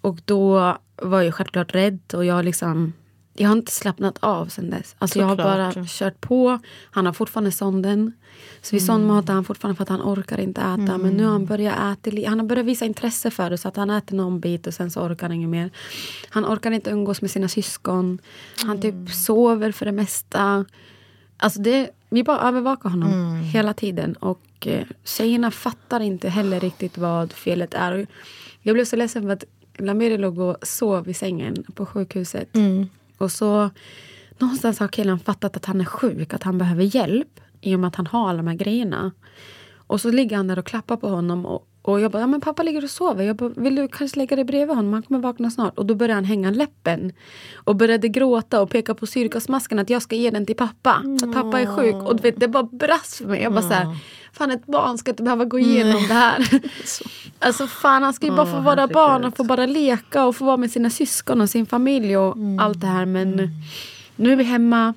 Och då var jag självklart rädd och jag liksom jag har inte slappnat av sen dess. Alltså jag har bara kört på. Han har fortfarande sonden. Så vi sondmatar han fortfarande för att han orkar inte äta. Men nu har han börjat äta. Han har börjat visa intresse för det. Så att han äter någon bit och sen så orkar han inget mer. Han orkar inte umgås med sina syskon. Han typ sover för det mesta. Alltså det, vi bara övervakar honom hela tiden. Och eh, tjejerna fattar inte heller riktigt vad felet är. Jag blev så ledsen för att Lamiri låg och sov i sängen på sjukhuset. Och så någonstans har killen fattat att han är sjuk, att han behöver hjälp i och med att han har alla de här grejerna. Och så ligger han där och klappar på honom och, och jag bara, ja, men pappa ligger och sover. Jag bara, vill du kanske lägga dig bredvid honom? Han kommer vakna snart. Och då började han hänga läppen. Och började gråta och peka på syrgasmasken att jag ska ge den till pappa. För att pappa är sjuk. Och du vet, det bara brast för mig. Jag bara så här, fan ett barn ska inte behöva gå igenom det här. alltså fan han ska ju bara få vara barn och få bara leka och få vara med sina syskon och sin familj och allt det här. Men nu är vi hemma.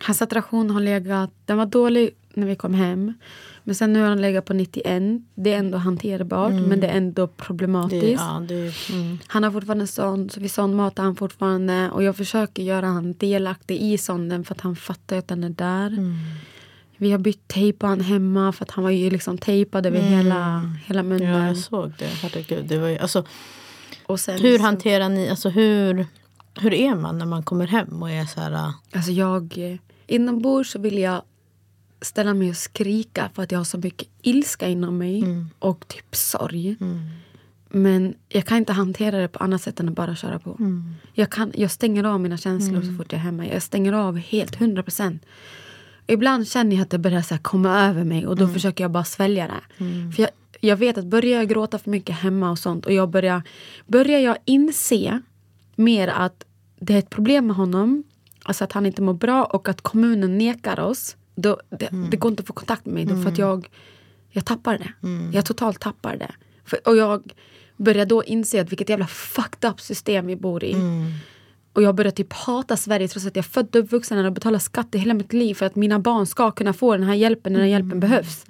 Hans saturation har legat, den var dålig när vi kom hem. Men sen nu har han legat på 91. Det är ändå hanterbart men det är ändå problematiskt. Det, ja, det, mm. Han har fortfarande sond, så vi sondmatar han fortfarande. Och jag försöker göra han delaktig i sonden för att han fattar att den är där. Mm. Vi har bytt tejp på han hemma för att han var ju liksom tejpad över hela, hela munnen. Mm. Ja, jag såg det. Herregud. Det var ju, alltså, och sen, hur hanterar ni, alltså hur, hur är man när man kommer hem och är så här... äh, Alltså jag, inombords så vill jag ställa mig och skrika för att jag har så mycket ilska inom mig och typ sorg. Men jag kan inte hantera det på annat sätt än att bara köra på. Jag, kan, jag stänger av mina känslor så fort jag är hemma. Jag stänger av helt 100 procent. Ibland känner jag att det börjar så komma över mig och då försöker jag bara svälja det. För jag, jag vet att börjar jag gråta för mycket hemma och sånt och jag börjar, börjar jag inse mer att det är ett problem med honom, alltså att han inte mår bra och att kommunen nekar oss. Då, det, det går inte att få kontakt med mig då för att jag, jag tappar det. Jag totalt tappar det. För, och jag börjar då inse att vilket jävla fucked up system vi bor i. Och jag börjar typ hata Sverige trots att jag är född och uppvuxen här och betalar skatt i hela mitt liv för att mina barn ska kunna få den här hjälpen när den hjälpen behövs.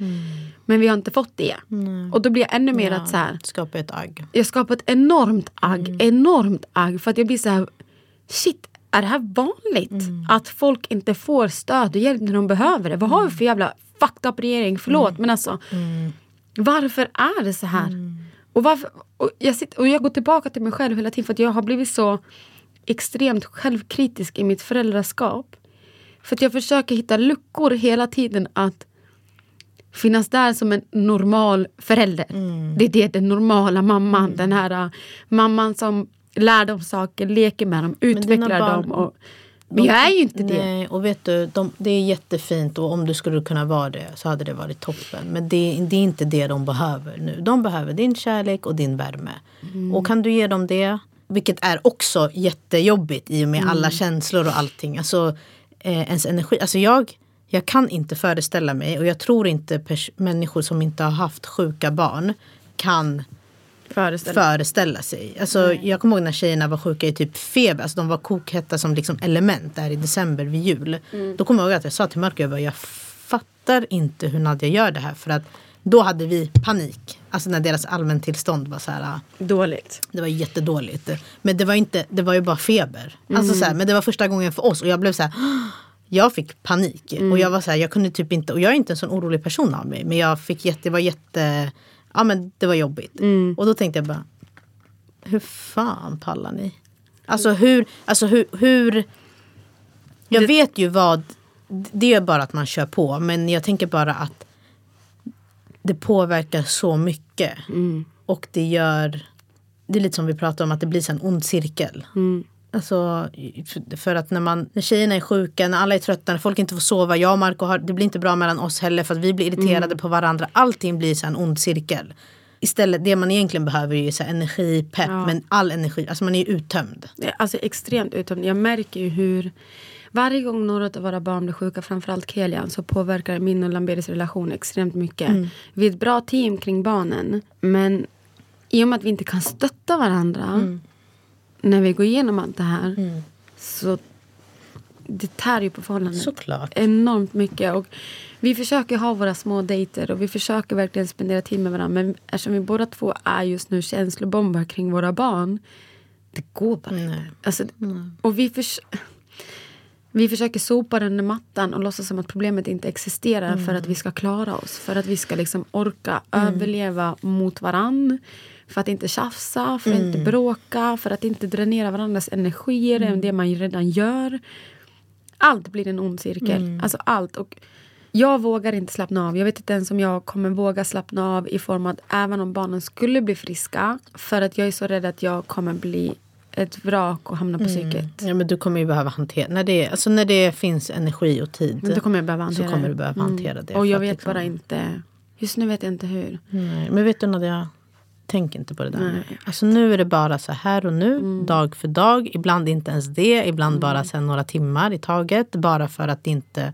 Men vi har inte fått det. Och då blir jag ännu mer att så här, Skapa ett agg. jag skapar ett enormt agg, enormt agg. För att jag blir så här, shit, är det här vanligt? Att folk inte får stöd och hjälp när de behöver det? Vad har vi för jävla fucked up regering? Förlåt men alltså. Varför är det så här? Och, varför, och, jag sitter, och jag går tillbaka till mig själv hela tiden för att jag har blivit så extremt självkritisk i mitt föräldraskap. För att jag försöker hitta luckor hela tiden att finnas där som en normal förälder. Det är det, den normala mamman. Den här uh, mamman som lär dem saker, leker med dem, utvecklar barn- dem. Och, men jag är ju inte det. Nej, och vet du, de, det är jättefint och om du skulle kunna vara det så hade det varit toppen. Men det, det är inte det de behöver nu. De behöver din kärlek och din värme. Mm. Och kan du ge dem det, vilket är också jättejobbigt i och med Mm. alla känslor och allting. Alltså eh, ens energi. Alltså jag, jag kan inte föreställa mig och jag tror inte människor som inte har haft sjuka barn kan Föreställ föreställa sig. Alltså, jag kommer ihåg när tjejerna var sjuka i typ feber. Alltså, de var kokhetta som liksom element där i december vid jul. Då kommer jag ihåg att jag sa till Marco, jag, bara, jag fattar inte hur Nadja gör det här. För att då hade vi panik. Alltså när deras allmäntillstånd var så här. Dåligt. Det var jättedåligt. Men det var, inte, det var ju bara feber. Alltså, så här, men det var första gången för oss och jag blev så här. Jag fick panik och jag var så här, jag kunde typ inte, och jag är inte en sån orolig person av mig. Men jag fick jätte, det var jätte, ja men det var jobbigt. Och då tänkte jag bara, hur fan pallar ni? Alltså hur, alltså hur, hur jag vet ju vad, det är bara att man kör på. Men jag tänker bara att det påverkar så mycket. Och det gör, det är lite som vi pratade om, att det blir en ond cirkel. Alltså, för- att när, man, när tjejerna är sjuka, när alla är trötta, när folk inte får sova. Jag och Marco har, det blir inte bra mellan oss heller för att vi blir irriterade på varandra. Allting blir så en ond cirkel. Istället, det man egentligen behöver är ju så energi, pepp, men all energi, alltså man är ju uttömd. Alltså extremt uttömd. Jag märker ju hur varje gång några av våra barn blir sjuka, framförallt Kelian, så påverkar min och Lamberis relation extremt mycket. Vi är ett bra team kring barnen, men i och med att vi inte kan stötta varandra när vi går igenom allt det här så det tär ju på förhållandet Såklart. enormt mycket. Och vi försöker ha våra små dejter och vi försöker verkligen spendera tid med varandra. Men eftersom vi båda två är just nu känslobombar kring våra barn. Det går bara inte. Alltså, och vi, förs- vi försöker sopa den under mattan och låtsas som att problemet inte existerar för att vi ska klara oss. För att vi ska liksom orka överleva mot varann. För att inte tjafsa, för att inte bråka, för att inte dränera varandras energier än det man redan gör. Allt blir en ond cirkel. Alltså allt. Och jag vågar inte slappna av. Jag vet inte ens om jag kommer våga slappna av i form av att även om barnen skulle bli friska. För att jag är så rädd att jag kommer bli ett vrak och hamna på psyket. Ja, men du kommer ju behöva hantera, när det, alltså när det finns energi och tid. Men då kommer jag behöva hantera så kommer du behöva hantera det. Och jag vet liksom- bara inte, just nu vet jag inte hur. Nej, men vet du Nadia, tänk inte på det där Nej. nu. Alltså nu är det bara så här och nu, dag för dag. Ibland inte ens det, ibland bara sen några timmar i taget. Bara för att inte,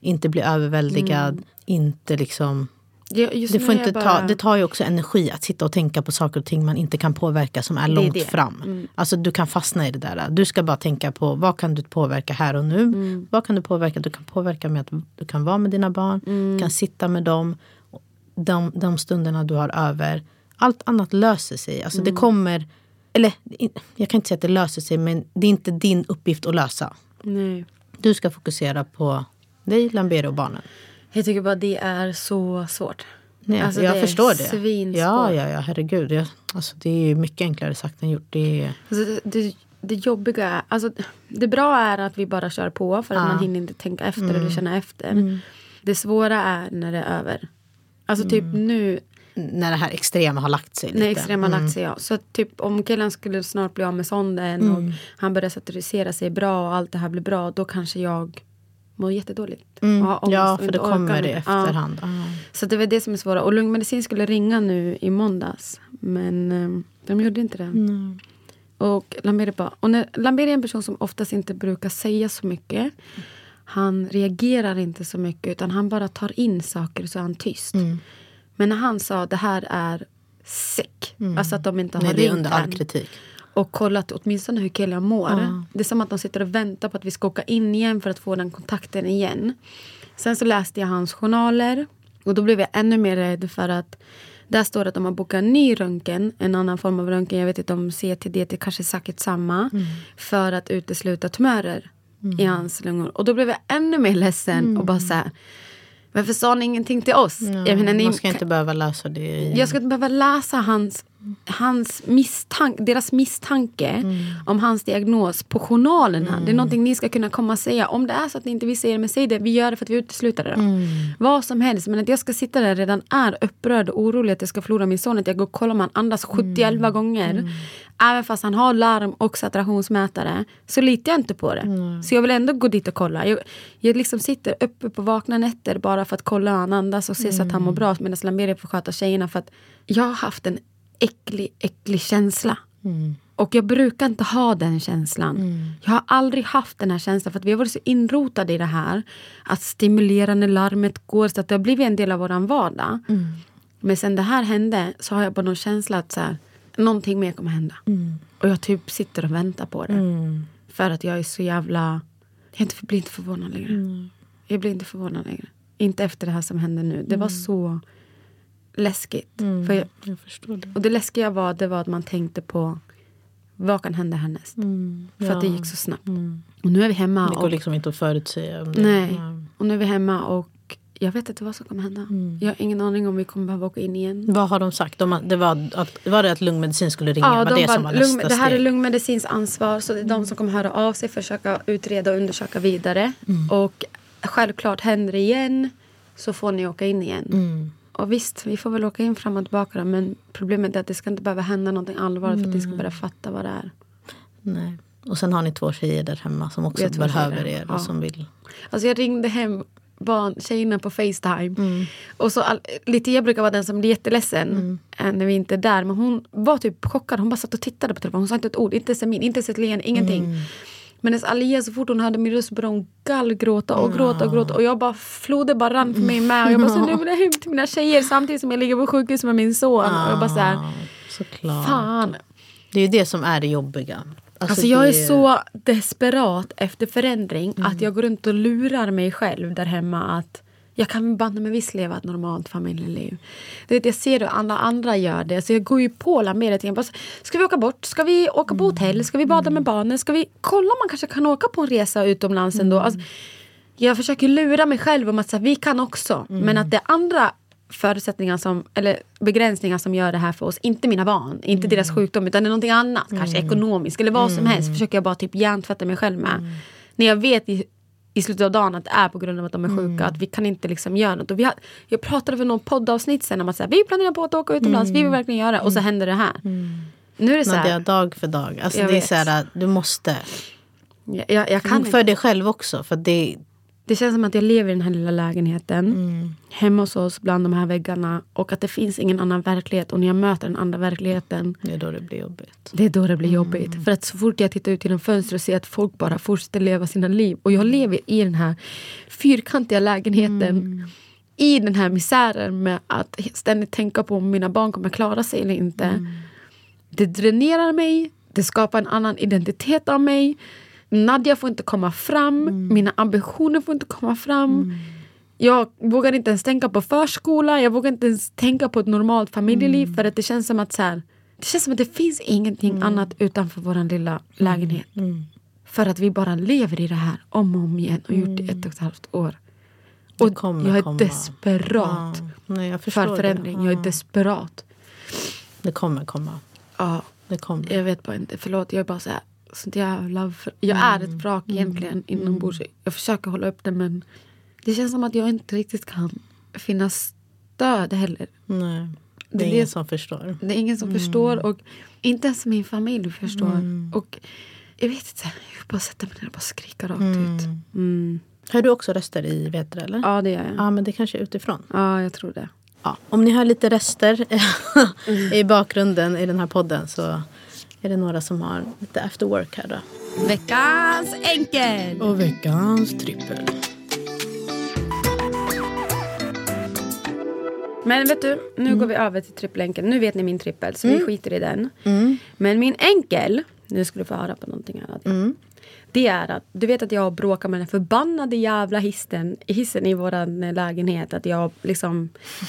inte bli överväldigad. Inte liksom... Just Det, får är inte jag ta, bara- det tar ju också energi att sitta och tänka på saker och ting man inte kan påverka som är är långt det. fram. Alltså du kan fastna i det där. Du ska bara tänka på vad kan du påverka här och nu. Mm. Vad kan du påverka? Du kan påverka med att du kan vara med dina barn. Mm. Du kan sitta med dem. De, de stunderna du har över. Allt annat löser sig. Alltså Mm. det kommer... Eller jag kan inte säga att det löser sig men det är inte din uppgift att lösa. Nej. Du ska fokusera på dig, Lambero och barnen. Jag tycker bara det är så svårt. Nej, Alltså, jag det förstår det. svinsvårt. Ja, ja, ja, herregud. Jag, alltså, det är mycket enklare sagt än gjort. Det är, Alltså det, det, jobbiga är, alltså det bra är att vi bara kör på för att man hinner inte tänka efter Mm. eller känna efter. Det svåra är när det är över. Alltså typ Mm. nu när det här extrema har lagt sig. när lite. extrema lagt sig. Ja. Så typ om killen skulle snart bli av med sonden Mm. och han börjar saturisera sig bra och allt det här blir bra. Då kanske jag mår jättedåligt. och Mm. Ja, för det kommer mer. i efterhand. Ja. Så det var det som är svåra. Och lungmedicin skulle ringa nu i måndags. Men eh, de gjorde inte det. Och Lamberi bara, och när, Lamberi är en person som oftast inte brukar säga så mycket. Han reagerar inte så mycket utan han bara tar in saker så är han tyst. Mm. Men när han sa det här är sick. Alltså att de inte har Nej, det är ringt under all kritik. och kollat åtminstone hur killen mår. Det är som att de sitter och väntar på att vi ska åka in igen för att få den kontakten igen. Sen så läste jag hans journaler och då blev jag ännu mer rädd för att där står det att de har bokat en ny röntgen, en annan form av röntgen, jag vet inte om CT, DT, kanske säkert samma, för att utesluta tumörer i hans lungor. Och då blev jag ännu mer ledsen och bara så här, varför sa ni ingenting till oss? jag menar, ni, Man ska inte behöva läsa det. Jag ska inte behöva läsa hans, hans misstank, deras misstanke Mm. om hans diagnos på journalerna. Det är någonting ni ska kunna komma och säga. Om det är så att ni inte vill säga det, men säg det. Vi gör det för att vi utesluter det. Mm. Vad som helst. Men att jag ska sitta där redan är upprörd och orolig att jag ska förlora min son. Att jag går och kollar om han andas 71 Mm. gånger. Även fast han har larm och saturationsmätare. Så litar jag inte på det. Så jag vill ändå gå dit och kolla. Jag, jag liksom sitter uppe på vakna nätter bara för att kolla hur han andas och se så att han mår bra. Medan Lamberi får sköta tjejerna. För att jag har haft en äcklig, äcklig känsla. Och jag brukar inte ha den känslan. Jag har aldrig haft den här känslan för vi har varit så inrotade i det här. Att stimulera när larmet går så att det har blivit en del av våran vardag. Men sen det här hände så har jag bara någon känsla att så här, någonting mer kommer hända. Och jag typ sitter och väntar på det. För att jag är så jävla... Jag inte- blir inte förvånad längre. Jag blir inte förvånad längre. Inte efter det här som hände nu. Det var så läskigt. För jag, Jag det. och det läskiga var, det var att man tänkte på vad kan hända härnäst? För att det gick så snabbt. Och nu är vi hemma. Det går Och, liksom inte att förutsäga. om det. nej. Ja. och nu är vi hemma och jag vet inte vad som kommer hända. Jag har ingen aning om vi kommer behöva åka in igen. Vad har de sagt? De, det var, att, var det att lungmedicin skulle ringa? var de det bara, som var lung, det här är lungmedicins ansvar. Så det är de som kommer höra av sig, försöka utreda och undersöka vidare. Och självklart händer det igen så får ni åka in igen. Och visst, vi får väl åka in fram och tillbaka. då, Men problemet är att det ska inte behöva hända någonting allvarligt för att ni ska börja fatta vad det är. Nej. Och sen har ni två tjejer där hemma som också behöver er ja. och som vill. Alltså jag ringde hem barn, tjejerna på Facetime. Mm. Och så all, lite jag brukar vara den som blir jätteledsen Mm. eh, när vi inte är där. Men hon var typ chockad. Hon bara satt och tittade på telefonen. Hon sa inte ett ord, inte ens en min, inte ens ett leende, ingenting. Mm. Men Alia så fort hon hörde min röst började hon gallgråta och gråta och gråta. Och jag bara, floden bara rann för mig med. Och jag bara, så nu vill jag hem till mina tjejer samtidigt som jag ligger på sjukhus med min son. Och jag bara så här, såklart. fan. Det är ju det som är det jobbiga. Alltså jag är det- så desperat efter förändring Mm. att jag går runt och lurar mig själv där hemma att jag kan banne mig visst leva ett normalt familjeliv. Det det jag ser hur alla andra gör det. Så jag går ju på Lamedet igen. Bara, Ska vi åka bort? Ska vi åka på hotell? Ska vi bada med barnen? Ska vi kolla om man kanske kan åka på en resa utomlands ändå? Alltså, jag försöker lura mig själv om att här, vi kan också. Men att det är andra förutsättningar som, eller begränsningar som gör det här för oss. Inte mina barn, inte deras sjukdom utan det är någonting annat. Kanske ekonomiskt eller vad som helst. Försöker jag bara typ hjärntvätta mig själv med. När jag vet i, i slutet av dagen att det är på grund av att de är sjuka. Att vi kan inte liksom göra något. Och vi har, jag pratade för någon poddavsnitt sen om att här, vi planerar på att åka utomlands. Vi vill verkligen göra det. Och så händer det här. Nu är det så här- Nadja, dag för dag. Alltså det är vet. så här, du måste. Jag, jag, jag kan För inte. dig själv också. För det, Det känns som att jag lever i den här lilla lägenheten. Mm. Hemma hos oss bland de här väggarna. Och att det finns ingen annan verklighet. Och när jag möter den andra verkligheten. det är då det blir jobbigt. Det är då det blir Mm. jobbigt. För att så fort jag tittar ut genom fönstret och ser att folk bara fortsätter leva sina liv. Och jag lever i den här fyrkantiga lägenheten. Mm. I den här misären med att ständigt tänka på om mina barn kommer klara sig eller inte. Mm. Det dränerar mig. Det skapar en annan identitet av mig. Nadja får inte komma fram. Mm. Mina ambitioner får inte komma fram. Jag vågar inte ens tänka på förskola. Jag vågar inte ens tänka på ett normalt familjeliv. För att det känns som att så här, det känns som att det finns ingenting annat utanför vår lilla lägenhet. För att vi bara lever i det här om och om igen och gjort det i ett och ett halvt år. Och jag är komma. desperat Ja, nej, för förändring. Det. Jag är Ja. desperat. det kommer komma. Ja, Det kommer. jag vet bara inte. Förlåt, jag är bara så här. Sånt jävla jag är ett vrak egentligen inombords. Jag försöker hålla upp det men det känns som att jag inte riktigt kan finna stöd heller. Nej, det är ingen som förstår. Det är ingen som förstår och inte ens min familj förstår. Och jag vet inte, jag bara sätta mig ner och bara skrika rakt ut. Mm. Hör du också röster i Vetra eller? Ja, det gör jag. Ja, men det kanske är utifrån. Ja, jag tror det. Ja. Om ni hör lite röster i bakgrunden i den här podden så är det några som har lite after work här då. Veckans enkel! Och veckans trippel. Men vet du, nu går vi över till trippelenkeln. Nu vet ni min trippel, så vi skiter i den. Men min enkel, nu ska du få höra på någonting här. Nadja. Det är att, du vet att jag bråkar med den förbannade jävla hissen, hissen i vår lägenhet. Att jag liksom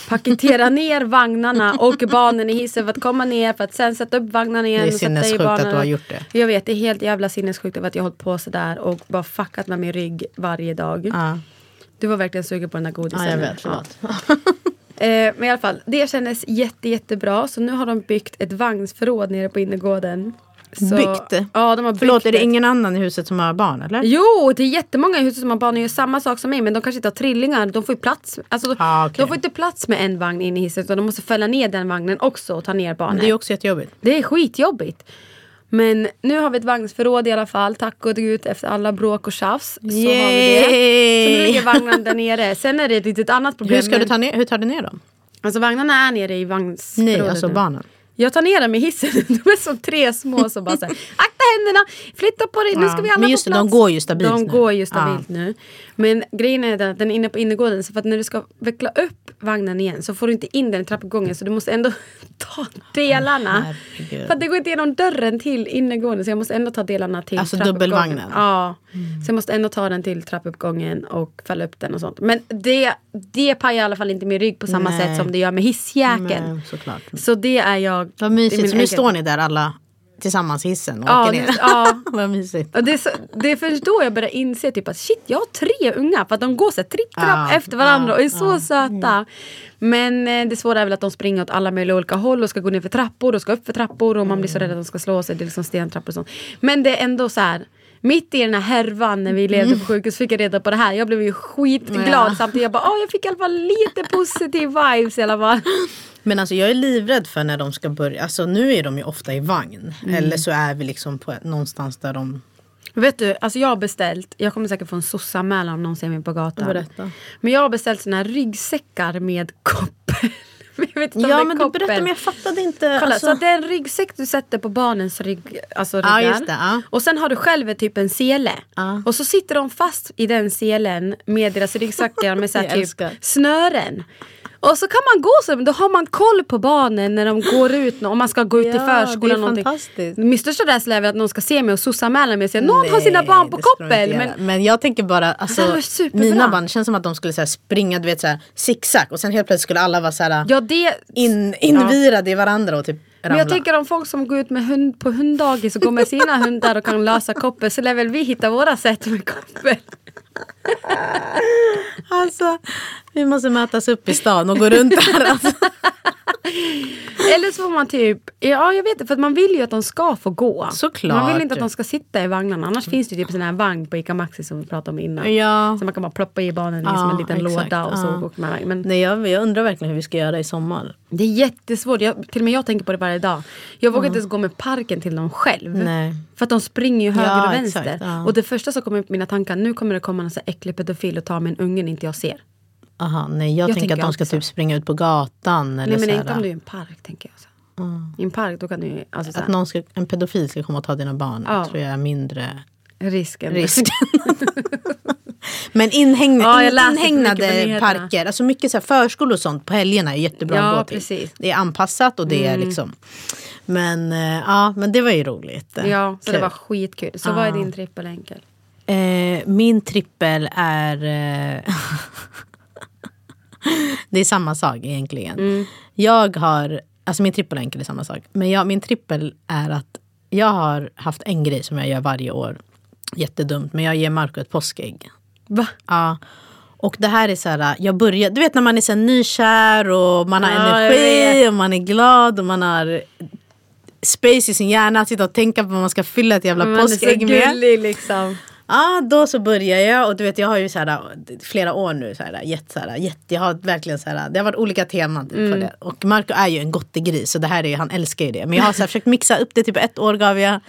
paketerar ner vagnarna och barnen i hissen för att komma ner för att sen sätta upp vagnarna igen. Det är sinnessjukt att du har gjort det. Jag vet, det är helt jävla sinnessjukt att jag har hållit på sådär och bara fuckat med min rygg varje dag. Ja, Du var verkligen sugen på den där godisen. ja jag vet. Förlåt. Eh, men i alla fall, det kändes jätte, jättebra. Så nu har de byggt ett vagnsförråd nere på innergården. Så, Byggt? Ja, de har byggt Förlåt, är det ingen annan i huset som har barn eller? Jo, det är jättemånga i huset som har barn och gör samma sak som mig. Men de kanske inte har trillingar. De får ju plats. Alltså, Ah, okej. De får inte plats med en vagn in i hissen. Utan de måste fälla ner den vagnen också och ta ner barnen. Det är också jättejobbigt. Det är skitjobbigt. Men nu har vi ett vagnsförråd i alla fall. Tack och gud efter alla bråk och tjafs. Så har vi det. Så nu Yay! ligger vagnarna där nere. Sen är det ett litet annat problem. Hur, ska du ta ner, hur tar du ner dem? Alltså vagnarna är nere i vagnsförrådet Nej, alltså nu. barnen. Jag tar ner dem i hissen. De är som tre små som bara säger akta händerna, flytta på dig, nu ska vi alla Men just det, plats. de går ju stabilt De nu. går ju stabilt nu. Men grejen är att den är inne på innergården så för att när du ska veckla upp vagnen igen så får du inte in den i trappuppgången så du måste ändå ta delarna. herregud. för att det går inte genom dörren till innergården så jag måste ändå ta delarna till Alltså trappuppgången. dubbelvagnen? Ja. Så jag måste ändå ta den till trappuppgången och fälla upp den och sånt. Men det, det pajar i alla fall inte min rygg på samma Nej. sätt som det gör med hissjäkeln. Så det är jag. Vad mysigt. Så nu egen- står ni där alla tillsammans i hissen och Ja, åker ner. ja. Vad mysigt. Och det, är så, det är först då jag börjar inse typ att shit, jag har tre unga. För att de går så här tripp, trapp Ja, efter varandra och är ja, så söta. Men eh, det svåra är väl att de springer åt alla möjliga olika håll och ska gå ner för trappor och ska upp för trappor och man blir så rädd att de ska slå sig. Det är liksom stentrappor och sånt. Men det är ändå så här. Mitt i den här härvan när vi levde på sjukhus fick jag reda på det här. Jag blev ju skitglad Ja. samtidigt. Jag bara, åh jag fick i alla fall lite positiv vibes i alla fall. Men alltså jag är livrädd för när de ska börja. Alltså nu är de ju ofta i vagn. Mm. Eller så är vi liksom på någonstans där de... Vet du, alltså jag har beställt, jag kommer säkert få en sossanmälan om någon ser mig på gatan. Berätta. Men jag har beställt såna här ryggsäckar med koppel. Ja men du koppel. berättade men jag fattade inte. Kolla, alltså. så det är en ryggsäck du sätter på barnens rygg, alltså ryggar. Ja, det, ja. Och sen har du själv typ en sele. Ja. Och så sitter de fast i den selen med deras ryggsäckar med så typ snören. Och så kan man gå så, då har man koll på barnen när de går ut, om man ska gå ut Ja, i förskolan. det är fantastiskt. Min största rädsla är att någon ska se mig och sossanmäla mig och säga någon har sina barn på koppel. Men men jag tänker bara, alltså, mina barn det känns som att de skulle så här, springa du vet, så här, zigzag och sen helt plötsligt skulle alla vara så här, ja, det, in, invirade i varandra och typ ramla. Men jag tänker om folk som går ut med hund på hunddagis och går med sina hundar och kan lösa koppel så lär väl vi hitta våra sätt med koppel. Alltså, vi måste mötas upp i stan och gå runt där. Alltså. Eller så får man typ, ja jag vet inte, för att man vill ju att de ska få gå. Såklart. Man vill inte att de ska sitta i vagnarna. Annars finns det ju typ sån här vagn på ICA Maxi som vi pratade om innan. Ja. Så man kan bara ploppa i barnen i Ja, som en liten exakt. låda och så Ja. åker man. Men Nej, jag, jag undrar verkligen hur vi ska göra i sommar. det är jättesvårt. Jag, till och med jag tänker på det varje dag. Jag vågar inte ens gå med parken till dem själv. Nej. För att de springer ju höger Ja, och vänster. exakt, ja. Och det första som kommer upp i mina tankar, nu kommer det komma en äcklig pedofil och ta min ungen inte jag ser. Aha, nej, jag, Jag tänker att de ska typ springa ut på gatan. Eller Nej men så inte här, om du är i en park tänker jag. Så. I en park då kan du alltså så Att någon ska, en pedofil ska komma och ta dina barn Ja. tror jag är mindre risken. risk. Men inhägna, Ja, inhägnade parker, alltså mycket så här förskolor och sånt på helgerna är jättebra Ja, att gå till. precis. Mm. Det är anpassat och det är liksom. Men eh, ja, men det var ju roligt. Ja, så det var skitkul. Så vad är din trippel enkel? Eh, min trippel är... Det är samma sak egentligen. Mm. Jag har... Alltså min trippel och enkel är samma sak. Men jag, min trippel är att jag har haft en grej som jag gör varje år. Jättedumt, men jag ger Marco ett påskägg. Va? Ja. Och det här är så här, jag börjar, du vet när man är så här nykär och man har Ja, energi och man är glad och man har space i sin hjärna att sitta och tänka på vad man ska fylla ett jävla Man är så påskägg med. gullig liksom. Ja, då så börjar jag och du vet jag har ju så här, flera år nu så här, gett, så här, gett, jag har verkligen så här, det har varit olika teman typ, för det. Och Marco är ju en gottegris så det här är, ju- han älskar ju det. Men jag har så här, försökt mixa upp det, typ ett år gav jag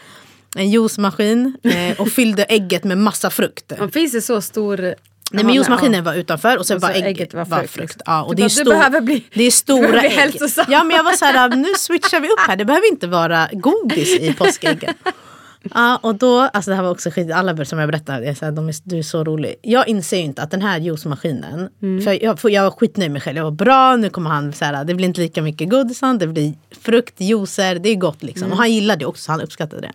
en juicemaskin eh, och fyllde ägget med massa frukt. Man finns det så stor... Nej men juicemaskinen var utanför och sen Och var ägget, ägget var var frukt, frukt. liksom. Ja, och Du det, är stor, behöver bli- det är stora ägg. Ja men jag var så här, nu switchar vi upp här. Det behöver inte vara godis i påskäggen. Ja, och då, alltså det här var också skit, alla som jag berättade, jag, här, de är, du är så rolig. Jag inser ju inte att den här juicemaskinen, Mm. för jag, för jag var skitnöjd med mig själv, jag var bra, nu kommer han så här, det blir inte lika mycket godisar, det blir frukt, juicer, det är gott liksom. Mm. Och han gillade det också, han uppskattade det.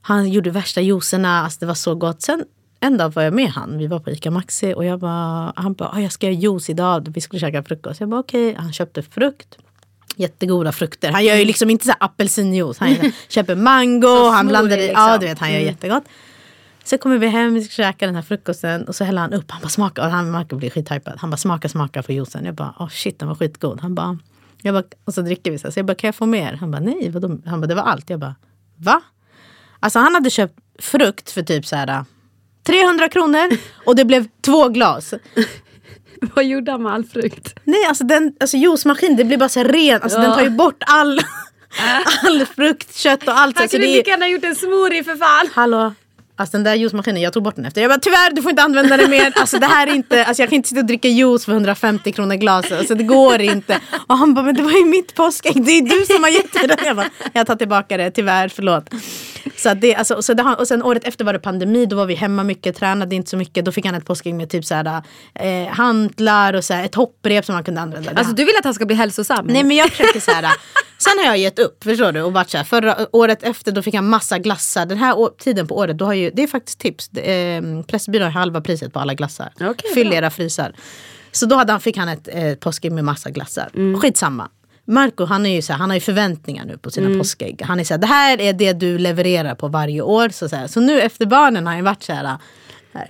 Han gjorde värsta juicerna, alltså det var så gott. Sen en dag var jag med han, vi var på ICA Maxi och jag bara, han bara, "Ah, jag ska göra juice idag, vi skulle käka frukost. Jag bara okej, han köpte frukt. Jättegoda frukter. Han gör ju liksom inte så apelsinjuice. Han köper mango, han blandar i, liksom. ja du vet han gör jättegott. Så kommer vi hem, vi ska käka den här frukosten och så häller han upp, han bara smakar, och han Marco blir skithypad. Han bara smaka, smaka på juicen. Jag bara, oh shit den var skitgod. Han bara, jag bara, och så dricker vi så, här. så jag bara, kan jag få mer? Han bara, nej vadå? Han bara, det var allt. Jag bara, va? Alltså han hade köpt frukt för typ så här 300 kronor och det blev två glas. Vad gjorde han med all frukt? Nej alltså, den, alltså juicemaskin det blir bara så ren, alltså, den tar ju bort all, all frukt, kött och allt. Han Alltså, kunde det lika gärna gjort en smoothie för fan. Hallå? Alltså den där juicemaskinen, jag tog bort den efter. Jag bara tyvärr du får inte använda den mer. Alltså det här är inte, alltså jag kan inte sitta och dricka juice för 150 kronor glaset. Alltså det går inte. Och han bara, men det var ju mitt påskägg. Det är du som har gett mig den. Jag bara, jag tar tillbaka det, tyvärr, förlåt. Så det, alltså, så det, och sen året efter var det pandemi, då var vi hemma mycket, tränade inte så mycket. Då fick han ett påskägg med typ så här, eh, hantlar och så här, ett hopprep som man kunde använda. Alltså du vill att han ska bli hälsosam? Nej men jag försöker så här. Sen har jag gett upp, förstår du? Och varit så här, förra året efter då fick han massa glassar. Den här å- tiden på året, då har ju, det är faktiskt tips. Eh, Pressbyrån har halva priset på alla glassar. Okej, Fyll bra. era frysar. Så då hade han, fick han ett eh, påskägg med massa glassar. Mm. Skitsamma. Marco han, är ju så här, han har ju förväntningar nu på sina Mm. påskägg. Han är så här, det här är det du levererar på varje år. Så, så, här. så nu efter barnen har han varit så här.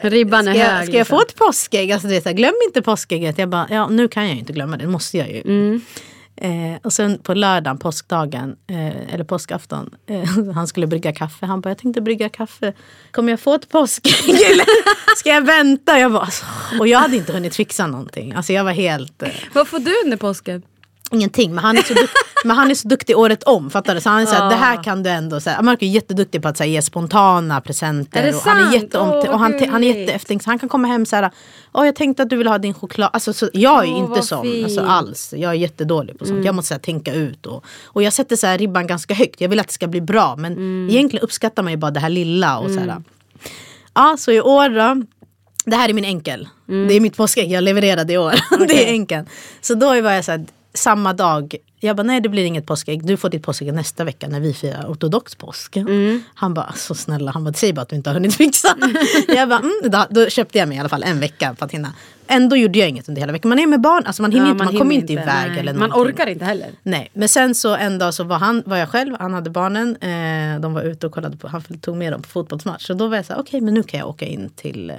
Ribban är Ska jag, hög. ska jag liksom. få ett påskägg? Alltså det är så här, glöm inte påskägget. Jag bara, ja nu kan jag ju inte glömma det, det måste jag ju. Mm. Eh, och sen på lördagen, påskdagen, eh, eller påskafton, eh, han skulle brygga kaffe. Han bara, jag tänkte brygga kaffe. Kommer jag få ett påskägg eller ska jag vänta? Jag bara, alltså, och jag hade inte hunnit fixa någonting. Alltså jag var helt... Eh, Vad får du under påsken? Ingenting, men han är så, duk- men han är så duktig året om. Fattar du? Så han är så här, det här kan du ändå... Så här, Marco är jätteduktig på att så här, ge spontana presenter. Är och han är sant? jätteomt- Åh, och han, han är jätteeftertänksam. Han kan komma hem så här, Åh, jag tänkte att du ville ha din choklad. Alltså, så, jag är Åh, inte sån alltså, alls. Jag är jättedålig på sånt. Jag måste så här, tänka ut. Och, och jag sätter så här, ribban ganska högt. Jag vill att det ska bli bra. Men egentligen uppskattar man ju bara det här lilla. Och, så här. Ja, så i år då. Det här är min enkel. Det är mitt påskägg, jag levererade i år. det är enkeln. Så då var jag så här, samma dag. Jag bara, nej det blir inget påskägg. Du får ditt påskägg nästa vecka när vi firar ortodox påsk. Han bara, så snälla, han bara, säg bara att du inte har hunnit fixa. jag bara, mm, då, då köpte jag mig i alla fall en vecka för att hinna. Ändå gjorde jag inget under hela veckan. Man är med barn, alltså man hinner Ja, inte, man, hinner kommer inte iväg nej. eller Man orkar inte heller. Nej, men sen så en dag så var, han, var jag själv, han hade barnen, eh, de var ute och kollade på, han tog med dem på fotbollsmatch. Så då var jag så här, okej men nu kan jag åka in till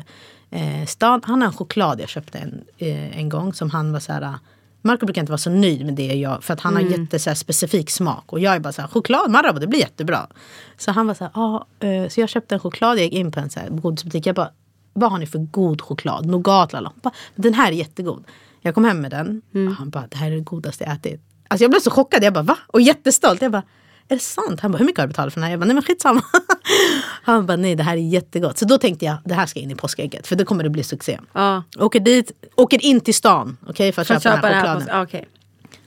eh, stan. Han har en choklad jag köpte en, eh, en gång som han var så här, Marco brukar inte vara så nöjd med det jag, för att han har jätte så här, specifik smak. Och jag är bara så här, choklad Marabou, det blir jättebra. Så han var så här, ja, eh, så jag köpte en choklad, jag gick in på en så här godisbutik. Jag bara, vad har ni för god choklad? Nougat, lala. Bara, Den här är jättegod. Jag kom hem med den och han bara, det här är det godaste jag ätit. Alltså jag blev så chockad, jag bara va? Och jättestolt. Jag bara, är det sant? Han bara, hur mycket har du betalat för den här? Jag bara, nej men skitsamma. Han bara, nej det här är jättegott. Så då tänkte jag, det här ska in i påskägget. För då kommer det bli succé. Ja. Åker dit, åker in till stan okej, för att För köpa, köpa den här här chokladen. på... Okej.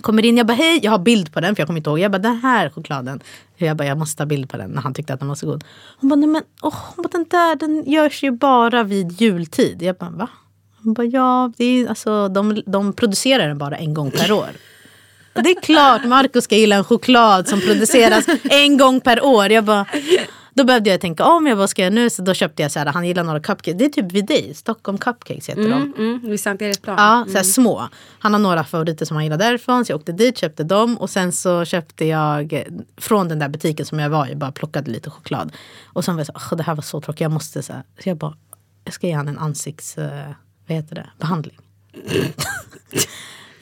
Kommer in, jag bara hej, jag har bild på den för jag kommer inte ihåg. Jag bara den här chokladen. Jag bara jag måste ha bild på den när han tyckte att den var så god. Hon bara nej men hon bara, den där den görs ju bara vid jultid. Jag bara va? Hon bara ja, det är, alltså, de, de producerar den bara en gång per år. Det är klart Marco ska gilla en choklad som produceras en gång per år. Jag bara, då behövde jag tänka om, jag vad ska jag nu? Så då köpte jag så här, han gillar några cupcakes. Det är typ vid dig, Stockholm Cupcakes heter de. Mm, mm, vid Sankt Eriksplan. Ja, så här små. Han har några favoriter som han gillar därifrån. Så jag åkte dit, köpte dem. Och sen så köpte jag från den där butiken som jag var i, bara plockade lite choklad. Och sen var jag så "Åh, det här var så tråkigt, jag måste så här. Så jag bara, jag ska ge han en ansikts, eh, vad heter det, behandling.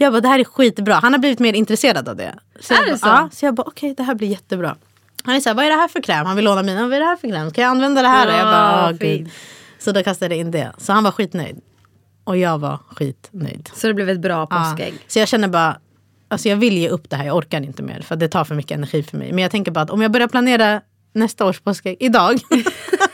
jag bara, det här är skitbra. Han har blivit mer intresserad av det. Så Är jag det bara, så? Ja, så jag bara, okej det här blir jättebra. Han är så här, vad är det här för kräm? Han vill låna mina. Vad är det här för kräm? Ska jag använda det här? Och jag bara, Ja, "Åh, gud. Så då kastade jag in det. Så han var skitnöjd. Och jag var skitnöjd. Så det blev ett bra Ja. påskägg. Så jag känner bara, alltså jag vill ge upp det här, jag orkar inte mer. För det tar för mycket energi för mig. Men jag tänker bara att om jag börjar planera nästa års påskägg idag.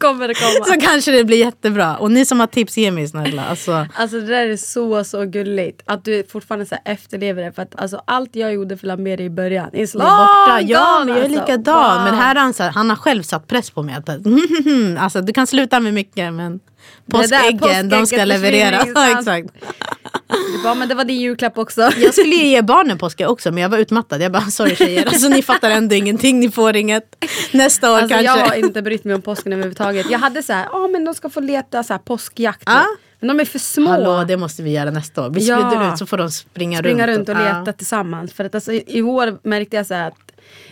Kommer det komma. så kanske det blir jättebra. Och ni som har tips, ge mig snälla. Alltså, Alltså det där är så så gulligt. Att du fortfarande så efterlever det. För att alltså, allt jag gjorde för Lameri i början är borta. Ja, men jag är alltså. likadan. Wow. Men här har han, så här, han har själv satt press på mig. Att, alltså, du kan sluta med mycket men påskäggen, de ska leverera. Ja, exakt. Bara, men det var din julklapp också. Jag skulle ju ge barnen påskägg också men jag var utmattad. Jag bara sorry tjejer, alltså, ni fattar ändå ingenting, ni får inget. Nästa år Alltså, kanske. jag har inte brytt mig om påsken överhuvudtaget. Jag hade så här, ja men de ska få leta så här, påskjakt. Ja. Men de är för små. Hallå, det måste vi göra nästa år. Vi Ja. sprider ut så får de springa, springa runt. runt och leta Ja. tillsammans. För att alltså, i, i år märkte jag så här att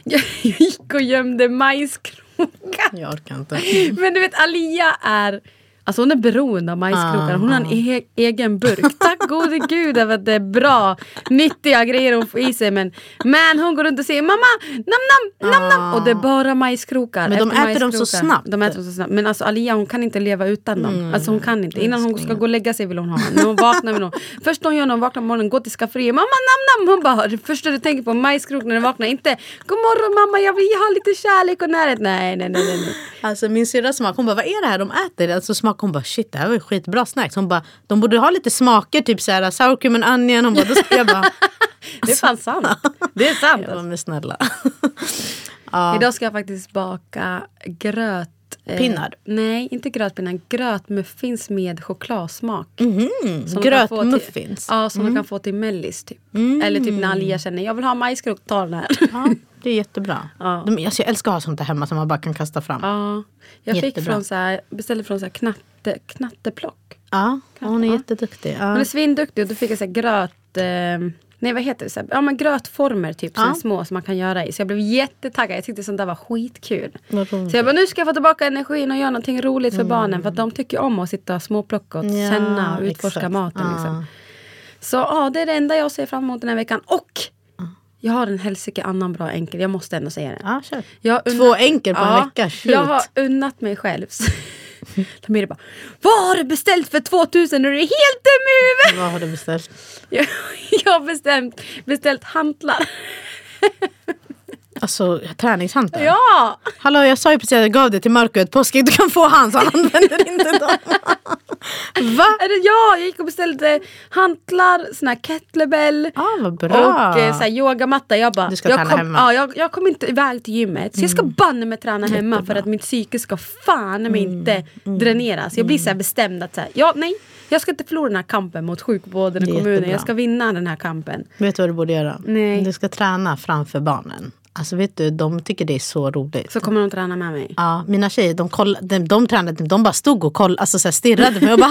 jag gick och gömde majskrokar. Jag orkar inte. Men du vet Alia är Alltså hon är beroende av majskrokar. Hon har en e egen burk. Tack gode gud över att det är bra, nyttiga grejer hon får i sig. Men, men hon går runt och säger mamma, nam nam, nam nam. Och det är bara majskrokar. Men de äter dem så majskrokar. snabbt. De äter dem så snabbt. Men alltså Alia hon kan inte leva utan dem. Alltså hon kan inte. Innan hon ska gå och lägga sig vill hon ha. När hon vaknar vill hon. Först hon gör när hon vaknar på morgonen, går till skafferiet. Mamma nam nam. Hon bara, det första du tänker på majskrok när du vaknar. Inte god morgon mamma jag vill ha lite kärlek och närhet. Nej nej nej. nej. nej. Alltså min syrra smak, hon bara vad är det här de äter? Alltså smak, hon bara shit det här var ju skitbra snacks. Hon bara de borde ha lite smaker, typ såhär sour cream and onion. Hon bara, då ska jag bara, Det är fan sant. Det är sant. jag bara men snälla. Idag ska jag faktiskt baka gröt. eh, Pinnar? nej, inte grötpinnar. Grötmuffins med chokladsmak. Få Grötmuffins? Ja, som de kan få till mellis typ. Eller typ när Alia känner jag vill ha majskrok, ta den här. Ja, det är jättebra. Ja. De, alltså, jag älskar att ha sånt där hemma som man bara kan kasta fram. Ja, ja, jag fick från så här, beställde från så här knatte, knatteplock. hon är Ja. jätteduktig. Ja. Hon är svinduktig och då fick jag så här gröt... Eh, nej vad heter det? Så här, ja men grötformer typ, Ja. ja. små som man kan göra i. Så jag blev jättetaggad. Jag tyckte sånt där var skitkul. Så jag bara nu ska jag få tillbaka energin och göra någonting roligt för barnen. För att de tycker om att sitta och småplocka och Ja, känna och utforska exakt. maten. Ja. Liksom. Så ja, det är det enda jag ser fram emot den här veckan. Och jag har en helsike annan bra enkel. Jag måste ändå säga det. Ja, kör. Jag har Två enkel på en vecka, shoot. Jag har unnat mig själv. Lamira bara, vad har du beställt för 2000? Är du helt dum i huvudet? Vad har du beställt? Jag, jag har bestämt, beställt hantlar. Alltså träningshanteln? Ja! Hallå jag sa ju precis att jag gav det till Marco ett påskägg. Du kan få hans, han använder inte dem. Va? Det jag? Gick och beställde hantlar, sån här kettlebell. Ah, vad bra. Och eh, så här, yogamatta. Jag bara, Du ska jag träna kom, hemma. Ja, jag, jag kommer inte iväg till gymmet. Så jag ska banne mig träna hemma för att mitt psyke ska fan mig inte dräneras. Jag blir så här bestämd att så här, ja, nej, jag ska inte förlora den här kampen mot sjukvården och kommunen. jättebra. Jag ska vinna den här kampen. Vet du vad du borde göra? Nej. Du ska träna framför barnen. Alltså vet du, de tycker det är så roligt. Så kommer de träna med mig. Ja, mina tjejer de, koll, de, de tränade, de bara stod och koll, alltså, så här, stirrade på mig och bara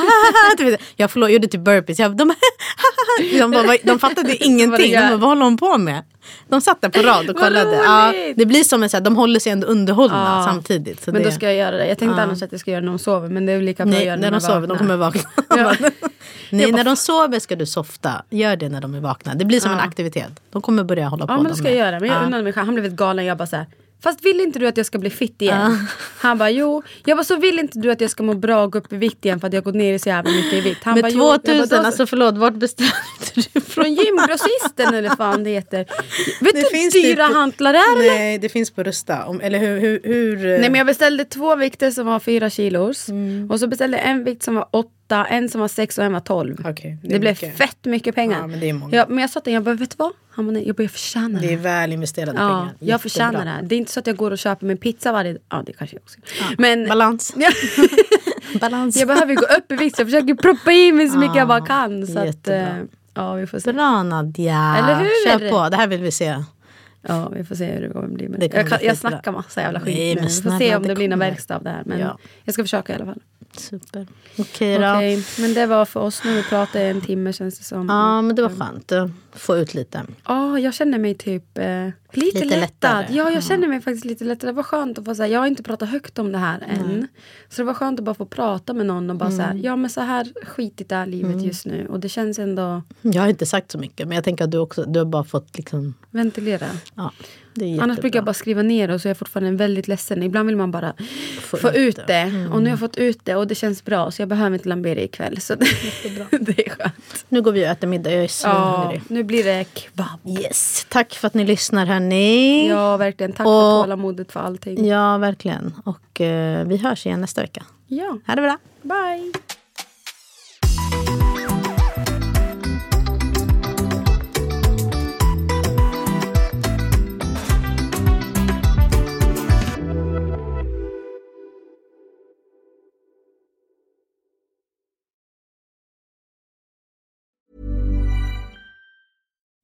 vet, Jag förlåt, gjorde typ burpees. Jag, de, de, bara, de fattade ingenting. De bara, vad håller hon på med? De satt där på rad och kollade. Ja, det blir som en så här, de håller sig ändå underhållna Ja. samtidigt. Så Men det, då ska jag göra det. Jag tänkte annars att jag ska göra det när de sover. Men det är lika bra att Nej, göra det när de sover, de vaknar. kommer vakna. Ja. Nej, när de sover ska du softa. Gör det när de är vakna. Det blir som en aktivitet. De kommer börja hålla på. Ja men det de ska med. jag göra. Men jag Ja. unnade mig själv. Han blev lite galen. Jag bara så här. Fast vill inte du att jag ska bli fit igen? Han bara jo. Jag bara så vill inte du att jag ska må bra och gå upp i vikt igen för att jag har gått ner så jävla mycket i vikt. Han bara, Med bara, 2000, då- alltså förlåt, vart beställde du? Från gymgrossisten eller fan det heter. Vet du hur finns dyra typ- hantlar är eller? Nej, det finns på Rusta. Om, eller hur? hur, hur Nej men jag beställde två vikter som var fyra kilos. Mm. Och så beställde jag en vikt som var åtta, en som var sex och en var tolv. Okej, det det blev mycket. fett mycket pengar. Ja, men det är många. Ja, men jag sa till honom, jag bara, vet du vad? Han bara, nej, jag bara, jag förtjänar det det. är väl investerade Ja, pengar. jag förtjänar Jättebra. det. Det är inte så att jag går och köper min pizza varje Ja, det kanske jag också gör. Men Balans. Ja. Balans. jag behöver gå upp i vikt. Jag försöker proppa i mig så mycket jag bara kan. Så att, jättebra. eh, ja, vi får se. Bra Nadja. Eller hur? Kör på, det här vill vi se. Ja, vi får se hur det kommer bli. Men jag, kan, jag snackar massa jävla skit Nej, nu. men Vi får snälla, se om det, det blir någon verkstad av det här. Men Ja. jag ska försöka i alla fall. Super. Okej då. Okej, men det var för oss nu. Vi pratade en timme känns det som. Ja, men det var skönt att få ut lite. Ja, jag känner mig typ eh, lite, Lite lättad. lättare. Ja, jag känner mig faktiskt lite lättad. Det var skönt att få säga, jag har inte pratat högt om det här än. Så det var skönt att bara få prata med någon och bara säga, ja men så här skitigt är livet just nu. Och det känns ändå, Jag har inte sagt så mycket, men jag tänker att du också du har bara fått liksom... ventilera. Ja. Annars brukar jag bara skriva ner och så är jag fortfarande väldigt ledsen. Ibland vill man bara få, Få ut det. det. Och nu har jag fått ut det och det känns bra. Så jag behöver inte Lamberi ikväll. Så det, det är skönt. Nu går vi och äter middag, jag är Ja, svinhungrig. nu blir det kebab. Yes, tack för att ni lyssnar hörni. Ja, verkligen. Tack Och- för tålamodet för allting. Ja, verkligen. Och eh, vi hörs igen nästa vecka. Ja. Ha det bra. Bye!